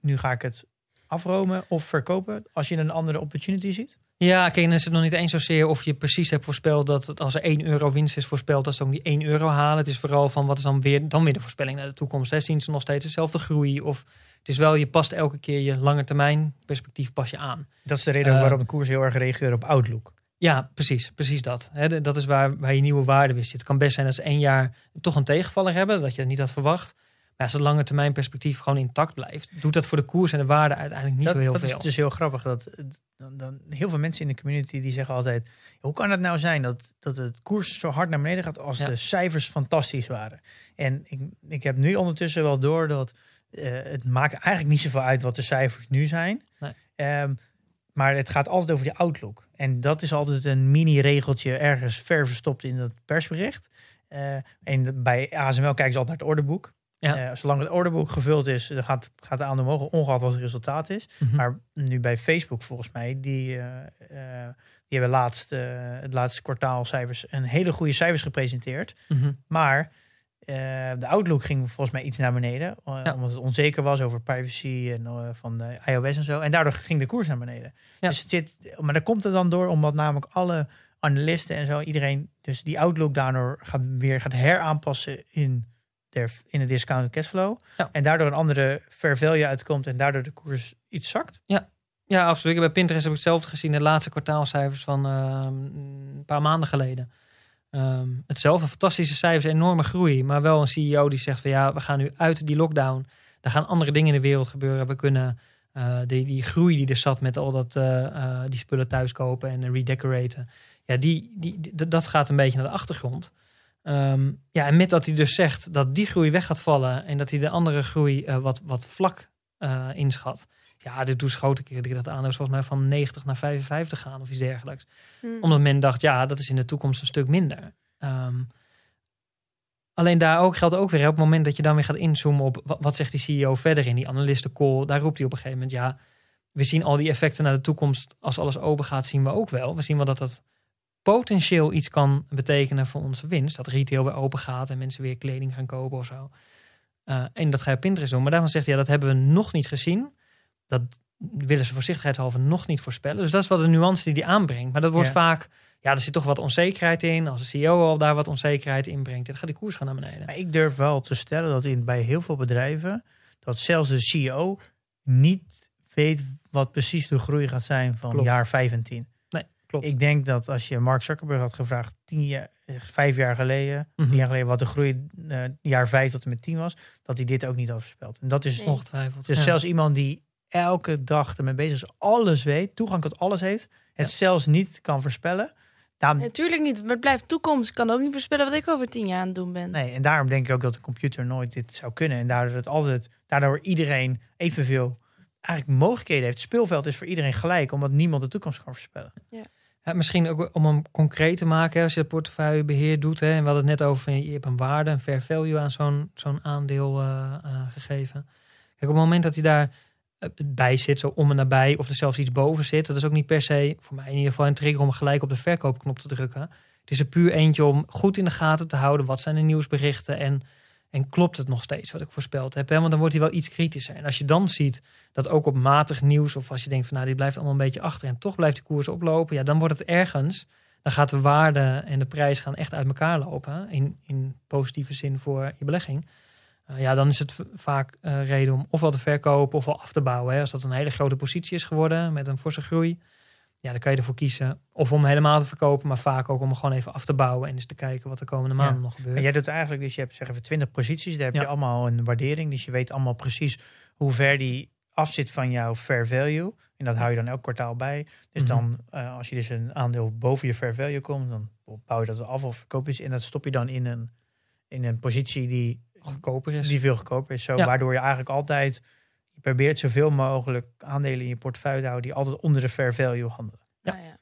nu ga ik het afromen of verkopen als je een andere opportunity ziet. Ja, kijk, dan is het nog niet eens zozeer of je precies hebt voorspeld dat als er 1 euro winst is voorspeld, dat ze ook die 1 euro halen. Het is vooral van wat is dan weer, dan weer de voorspelling naar de toekomst. Hè? Zien ze nog steeds dezelfde groei? Of het is wel, je past elke keer je lange termijn perspectief pas je aan. Dat is de reden uh, waarom de koers heel erg reageert op Outlook. Ja, precies, precies dat. Dat is waar, waar je nieuwe waarde weer zit. Het kan best zijn dat ze één jaar toch een tegenvaller hebben, dat je het niet had verwacht. Maar als het lange termijn perspectief gewoon intact blijft, doet dat voor de koers en de waarde uiteindelijk niet dat, zo heel dat veel. Dat is dus heel grappig. Dat, dan, dan, heel veel mensen in de community die zeggen altijd: hoe kan het nou zijn dat, dat het koers zo hard naar beneden gaat als Ja. de cijfers fantastisch waren? En ik, ik heb nu ondertussen wel door dat eh, het maakt eigenlijk niet zoveel uit wat de cijfers nu zijn. Nee. Ehm, maar het gaat altijd over die outlook. En dat is altijd een mini-regeltje ergens ver verstopt in het persbericht. Eh, en bij ASML kijken ze altijd naar het orderboek. Ja. Eh, zolang het orderboek gevuld is, dan gaat, gaat de aandeel omhoog, ongeacht wat het resultaat is. Mhm. Maar nu bij Facebook volgens mij, die, uh, uh, die hebben laatst, het laatste kwartaalcijfers een hele goede cijfers gepresenteerd. Mhm. Maar de outlook ging volgens mij iets naar beneden, Ja. omdat het onzeker was over privacy en van de iOS en zo. En daardoor ging de koers naar beneden. Ja. Dus het zit, maar dat komt er dan door, omdat namelijk alle analisten en zo, iedereen, dus die outlook daardoor gaat weer gaat heraanpassen in der, in de discounted cashflow. Ja. En daardoor een andere fair value uitkomt en daardoor de koers iets zakt. Ja, absoluut. Bij Pinterest heb ik hetzelfde gezien. De laatste kwartaalcijfers van ehm, een paar maanden geleden. Ehm, hetzelfde, fantastische cijfers, enorme groei. Maar wel een CEO die zegt van ja, we gaan nu uit die lockdown. Er gaan andere dingen in de wereld gebeuren. We kunnen eh, die, die groei die er zat met al dat, eh, eh, die spullen thuiskopen en redecoraten. Ja, die, die, dat gaat een beetje naar de achtergrond. Ehm, ja, en met dat hij dus zegt dat die groei weg gaat vallen en dat hij de andere groei wat, wat vlak inschat. Ja, dit doet schoten keer dat aandeel volgens mij van 90 naar 55 gaan of iets dergelijks. Hm. Omdat men dacht, ja, dat is in de toekomst een stuk minder. Ehm, alleen daar ook geldt ook weer, op het moment dat je dan weer gaat inzoomen op wat, wat zegt die CEO verder in die analistencall, daar roept hij op een gegeven moment, ja, we zien al die effecten naar de toekomst. Als alles open gaat, zien we ook wel. We zien wel dat dat potentieel iets kan betekenen voor onze winst. Dat retail weer open gaat en mensen weer kleding gaan kopen of zo. Eh, en dat ga je op Pinterest doen. Maar daarvan zegt hij, ja, dat hebben we nog niet gezien. Dat willen ze voorzichtigheidshalve nog niet voorspellen. Dus dat is wat de nuance die hij aanbrengt. Maar dat wordt Ja. vaak, ja, er zit toch wat onzekerheid in. Als de CEO al daar wat onzekerheid in brengt, dan gaat die koers gaan naar beneden. Maar ik durf wel te stellen dat in, bij heel veel bedrijven, dat zelfs de CEO niet weet wat precies de groei gaat zijn van Klopt. jaar 5 en 10. Nee, klopt. Ik denk dat als je Mark Zuckerberg had gevraagd, tien jaar, eh, vijf jaar geleden, Mhm. tien jaar geleden, wat de groei eh, jaar 5 tot en met 10 was, dat hij dit ook niet had voorspeld. En dat is. Ongetwijfeld. dus ja. zelfs iemand die elke dag ermee bezig is, alles weet, toegang tot alles heeft, het Ja. zelfs niet kan voorspellen. Daarom, Natuurlijk niet, maar het blijft toekomst. Ik kan ook niet voorspellen wat ik over tien jaar aan het doen ben. nee, en daarom denk ik ook dat de computer nooit dit zou kunnen. En daardoor, het altijd, daardoor iedereen evenveel eigenlijk mogelijkheden heeft. Het speelveld is voor iedereen gelijk, omdat niemand de toekomst kan voorspellen. Ja, misschien ook om hem concreet te maken, als je het portefeuillebeheer doet. Hè, en we hadden het net over, je hebt een waarde, een fair value aan zo'n zo'n aandeel eh, eh, gegeven. Kijk, op het moment dat hij daar bij zit, zo om en nabij, of er zelfs iets boven zit, dat is ook niet per se, voor mij in ieder geval, een trigger om gelijk op de verkoopknop te drukken. Het is er puur eentje om goed in de gaten te houden. Wat zijn de nieuwsberichten en, en klopt het nog steeds wat ik voorspeld heb? Want dan wordt hij wel iets kritischer. En als je dan ziet dat ook op matig nieuws... of als je denkt van nou, dit blijft allemaal een beetje achter... en toch blijft de koers oplopen, ja, dan wordt het ergens... dan gaat de waarde en de prijs gaan echt uit elkaar lopen... in, in positieve zin voor je belegging... Uh, ja, dan is het vaak uh, reden om ofwel te verkopen ofwel af te bouwen. Hè. Als dat een hele grote positie is geworden met een forse groei, ja, dan kan je ervoor kiezen. Of om helemaal te verkopen, maar vaak ook om gewoon even af te bouwen en eens te kijken wat de komende maanden Ja. nog gebeurt. Maar jij doet eigenlijk, dus je hebt zeg even 20 posities, daar heb Ja. je allemaal een waardering. Dus je weet allemaal precies hoe ver die afzit van jouw fair value. En dat hou je dan elk kwartaal bij. Dus Mhm. dan, eh, als je dus een aandeel boven je fair value komt, dan bouw je dat af of verkoop je ze. En dat stop je dan in een, in een positie die, goedkoper is. die veel goedkoper is. Zo, Ja. Waardoor je eigenlijk altijd, je probeert zoveel mogelijk aandelen in je portefeuille te houden die altijd onder de fair value handelen. Ja. Nou ja.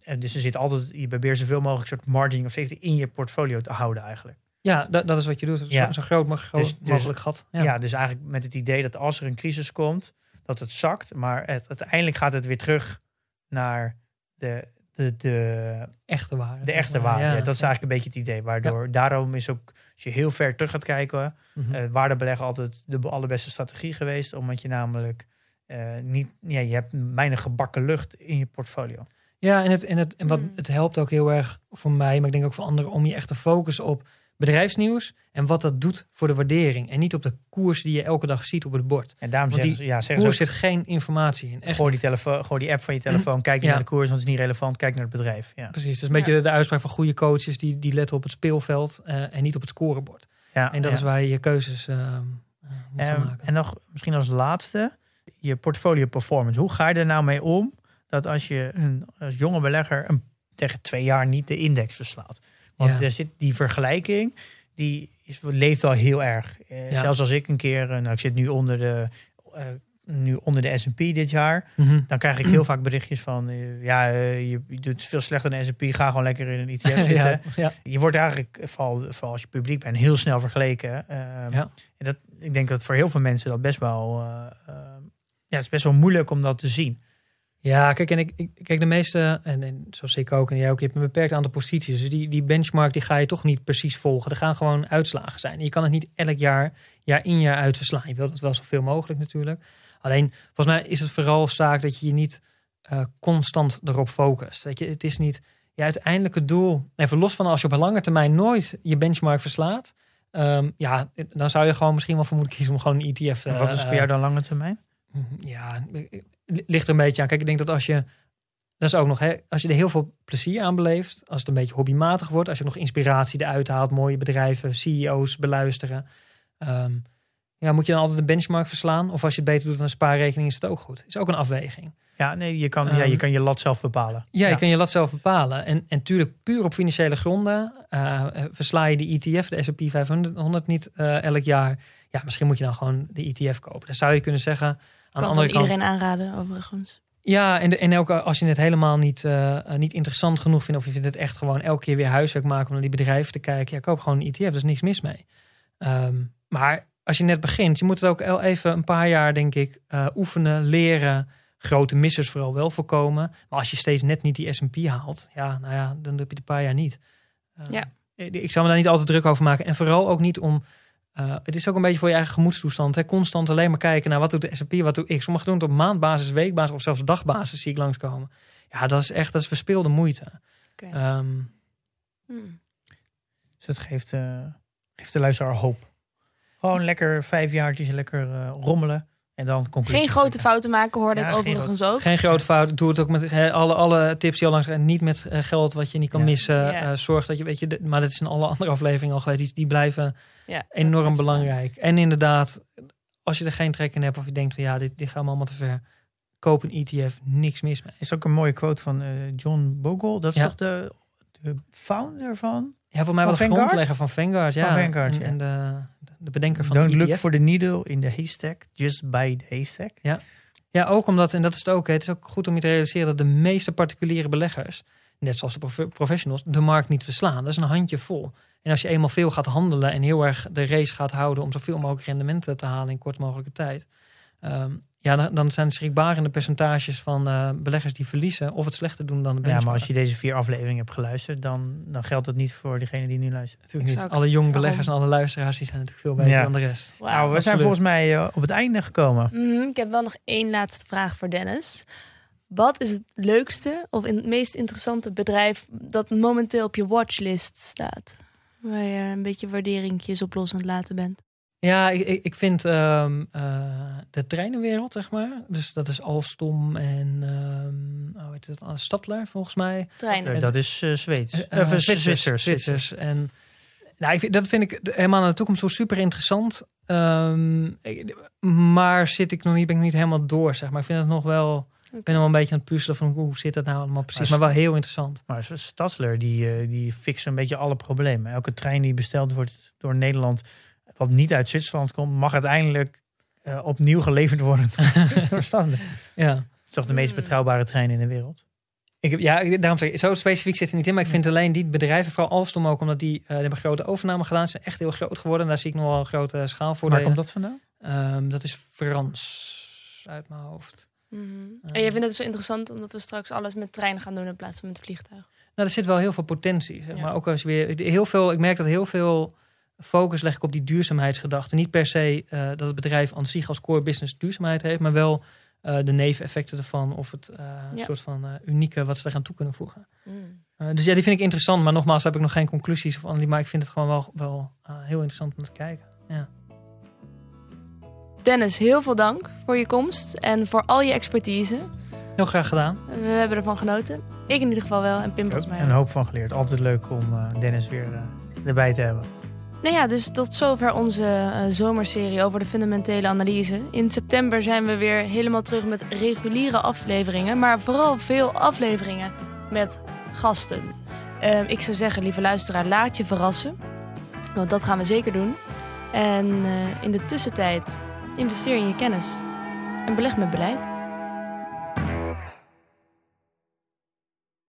En dus er zit altijd, je probeert zoveel mogelijk soort margin of safety in je portfolio te houden eigenlijk. Ja, dat, dat is wat je doet. Zo, Ja. zo groot, Dus- dus- mogelijk gat. Ja. Ja. dus eigenlijk met het idee dat als er een crisis komt, dat het zakt. Maar het, uiteindelijk gaat het weer terug naar de, de, de, Echte waarde. de echte waarde. Ja, dat is eigenlijk een beetje het idee. Waardoor, daarom is ook, als je heel ver terug gaat kijken, Mhm. eh waardebeleggen altijd de allerbeste strategie geweest. Omdat je namelijk eh, niet, ja, je hebt weinig gebakken lucht in je portfolio. Ja, en, het, en, het, en wat, Mm. het helpt ook heel erg voor mij, maar ik denk ook voor anderen, om je echt te focussen op bedrijfsnieuws en wat dat doet voor de waardering. En niet op de koers die je elke dag ziet op het bord. En daarom Want zeggen die ze, ja, zeggen Koers ze zit geen informatie in. Echt gooi die, telefoon, gooi die app van je telefoon, kijk niet Ja. naar de koers, want het is niet relevant. Kijk naar het bedrijf. Ja. Precies, dat is een beetje de uitspraak van goede coaches die, die letten op het speelveld eh, en niet op het scorebord. Ja, En dat ja. is waar je je keuzes eh, moet Ehm, maken. en nog misschien als laatste, je portfolio performance. Hoe ga je er nou mee om dat als je een, als jonge belegger een, tegen twee jaar niet de index verslaat? Want Ja. zit die vergelijking, die is, leeft wel heel erg. Eh, Ja. Zelfs als ik een keer, eh, nou ik zit nu onder de, eh, nu onder de S&P dit jaar, Mhm. dan krijg ik heel vaak berichtjes van, ja, je, je doet veel slechter dan de S&P, ga gewoon lekker in een ETF zitten. ja. Je wordt eigenlijk, vooral, vooral als je publiek bent, heel snel vergeleken. Ehm. En dat, ik denk dat voor heel veel mensen dat best wel... eh, ehm, ja, het is best wel moeilijk om dat te zien. Ja, kijk, en ik, ik, kijk, de meeste, en, en zoals ik ook en jij ook, je hebt een beperkt aantal posities. Dus die, die benchmark die ga je toch niet precies volgen. Er gaan gewoon uitslagen zijn. Je kan het niet elk jaar, jaar in jaar uit verslaan. Je wilt het wel zoveel mogelijk natuurlijk. Alleen, volgens mij is het vooral zaak dat je je niet eh, constant erop focust. Weet je, het is niet je uiteindelijke doel. Even los van als je op lange termijn nooit je benchmark verslaat. ehm, ja, dan zou je gewoon misschien wel voor moeten kiezen om gewoon een ETF. En wat is voor eh, jou dan lange termijn? ja, ligt er een beetje aan. Kijk, ik denk dat als je. Dat is ook nog, hè, als je er heel veel plezier aan beleeft, als het een beetje hobbymatig wordt, als je nog inspiratie eruit haalt, mooie bedrijven, CEO's beluisteren, ehm, ja, moet je dan altijd de benchmark verslaan? Of als je het beter doet dan een spaarrekening, is het ook goed. Is ook een afweging. Ja, nee, je kan, ja, Ehm, je kan je lat zelf bepalen. Ja, je kan je lat zelf bepalen. En, en tuurlijk, puur op financiële gronden eh, eh, versla je de ETF, de S&P 500, niet eh, elk jaar. Ja, misschien moet je dan gewoon de ETF kopen. Dan zou je kunnen zeggen, aan Kan andere kant... iedereen aanraden, overigens. Ja, en, de, en ook als je het helemaal niet, eh, niet interessant genoeg vindt, of je vindt het echt gewoon elke keer weer huiswerk maken om naar die bedrijven te kijken, ja, koop gewoon een ETF, er is niks mis mee. Ehm, maar als je net begint, je moet het ook even een paar jaar, denk ik, eh, oefenen, leren, grote missers vooral wel voorkomen. Maar als je steeds net niet die S&P haalt, ja, nou ja, dan heb je het een paar jaar niet. Eh, Ja. Ik zou me daar niet altijd druk over maken. En vooral ook niet om eh, het is ook een beetje voor je eigen gemoedstoestand. Hè? Constant alleen maar kijken naar wat doet de S&P, wat doe ik. Sommigen doen het op maandbasis, weekbasis of zelfs dagbasis zie ik langskomen. Ja, dat is echt dat is verspilde moeite. Oké. Ehm, Hmm. Dus het geeft, eh, geeft de luisteraar hoop. Gewoon lekker vijf jaartjes lekker eh, rommelen. En dan conclusie Geen grote fouten maken, hoorde Ja, ik geen overigens ook. geen grote fout. Doe het ook met hè, alle, alle tips die al langs gaan. Niet met eh, geld wat je niet kan Ja. missen. Ja. Eh, zorg dat je, weet je, de- maar dat is in alle andere afleveringen al geweest. Die, die blijven Ja, enorm belangrijk. En inderdaad, als je er geen trek in hebt of je denkt van ja, dit, dit gaat me allemaal te ver. Koop een ETF, niks mis mee. is ook een mooie quote van eh, John Bogle. Dat is Ja. toch de, de founder van? Ja, voor mij wel de grondlegger van Vanguard. Ja. Van Vanguard, en, ja. en de, de bedenker van Don't de look ETF. for the needle in the haystack, just buy the haystack. Ja, ook omdat, en dat is het ook, het is ook goed om je te realiseren dat de meeste particuliere beleggers, net zoals de prof- professionals, de markt niet verslaan. Dat is een handje vol. En als je eenmaal veel gaat handelen en heel erg de race gaat houden om zoveel mogelijk rendementen te halen in kort mogelijke tijd, ehm, ja, dan, dan zijn het schrikbarende percentages van eh, beleggers die verliezen of het slechter doen dan de Ja, benchmark. maar als je deze vier afleveringen hebt geluisterd, dan, dan geldt dat niet voor degene die nu luistert. natuurlijk niet. Exact. Alle jonge Daarom. beleggers en alle luisteraars die zijn natuurlijk veel beter Ja. dan de rest. Wauw. nou, we zijn volgens mij eh, op het einde gekomen. Mhm, ik heb wel nog één laatste vraag voor Dennis. Wat is het leukste of in het meest interessante bedrijf dat momenteel op je watchlist staat? Waar je een beetje waarderingjes op los aan het laten bent. Ja, ik, ik, vind ehm, eh, de treinenwereld, zeg maar. Dus dat is Alstom en um, hoe heet het, Stadler, volgens mij. Treinen. Eh, dat is eh Zweeds. Of, eh, Zwitsers, Zwitsers. Zwitsers. En nou, ik, vind- dat vind ik helemaal naar de toekomst zo super interessant. Ehm, ik- maar zit ik nog niet, ben ik niet helemaal door, zeg maar. Ik vind het nog wel... Ik ben nog wel een beetje aan het puzzelen van hoe zit dat nou allemaal precies. Maar Maar wel heel interessant. Maar Stadsler, die, die fixt een beetje alle problemen. Elke trein die besteld wordt door Nederland, wat niet uit Zwitserland komt, mag uiteindelijk eh, opnieuw geleverd worden door. Ja. Het is toch de meest Mm. betrouwbare trein in de wereld. Ik heb, ja, daarom zeg ik, zo specifiek zit er niet in. Maar ik vind alleen die bedrijven, vooral Alstom ook, omdat die, eh, die hebben grote overname gedaan. Ze zijn echt heel groot geworden. Daar zie ik nog wel een grote schaal voor. Waar komt dat vandaan? Ehm, dat is Frans uit mijn hoofd. Mhm. En jij vindt het zo interessant omdat we straks alles met trein gaan doen in plaats van met vliegtuig. Nou, er zit wel heel veel potentie. Zeg Ja. maar ook als je weer heel veel. Ik merk dat heel veel focus leg ik op die duurzaamheidsgedachte. Niet per se eh, dat het bedrijf aan zich als core business duurzaamheid heeft, maar wel eh, de neveneffecten ervan of het eh, Ja. soort van eh, unieke wat ze eraan toe kunnen voegen. Eh, dus ja, die vind ik interessant. Maar nogmaals, heb ik nog geen conclusies analyse. Maar ik vind het gewoon wel, wel eh, heel interessant om te kijken. Ja. Dennis, heel veel dank voor je komst en voor al je expertise. Heel graag gedaan. We hebben ervan genoten. Ik in ieder geval wel en Pim volgens mij een hoop van geleerd. Altijd leuk om eh, Dennis weer eh, erbij te hebben. Nou ja, dus tot zover onze eh, zomerserie over de fundamentele analyse. In september zijn we weer helemaal terug met reguliere afleveringen, maar vooral veel afleveringen met gasten. Ehm, ik zou zeggen, lieve luisteraar, laat je verrassen, want dat gaan we zeker doen. En eh, in de tussentijd investeer in je kennis en beleg met beleid.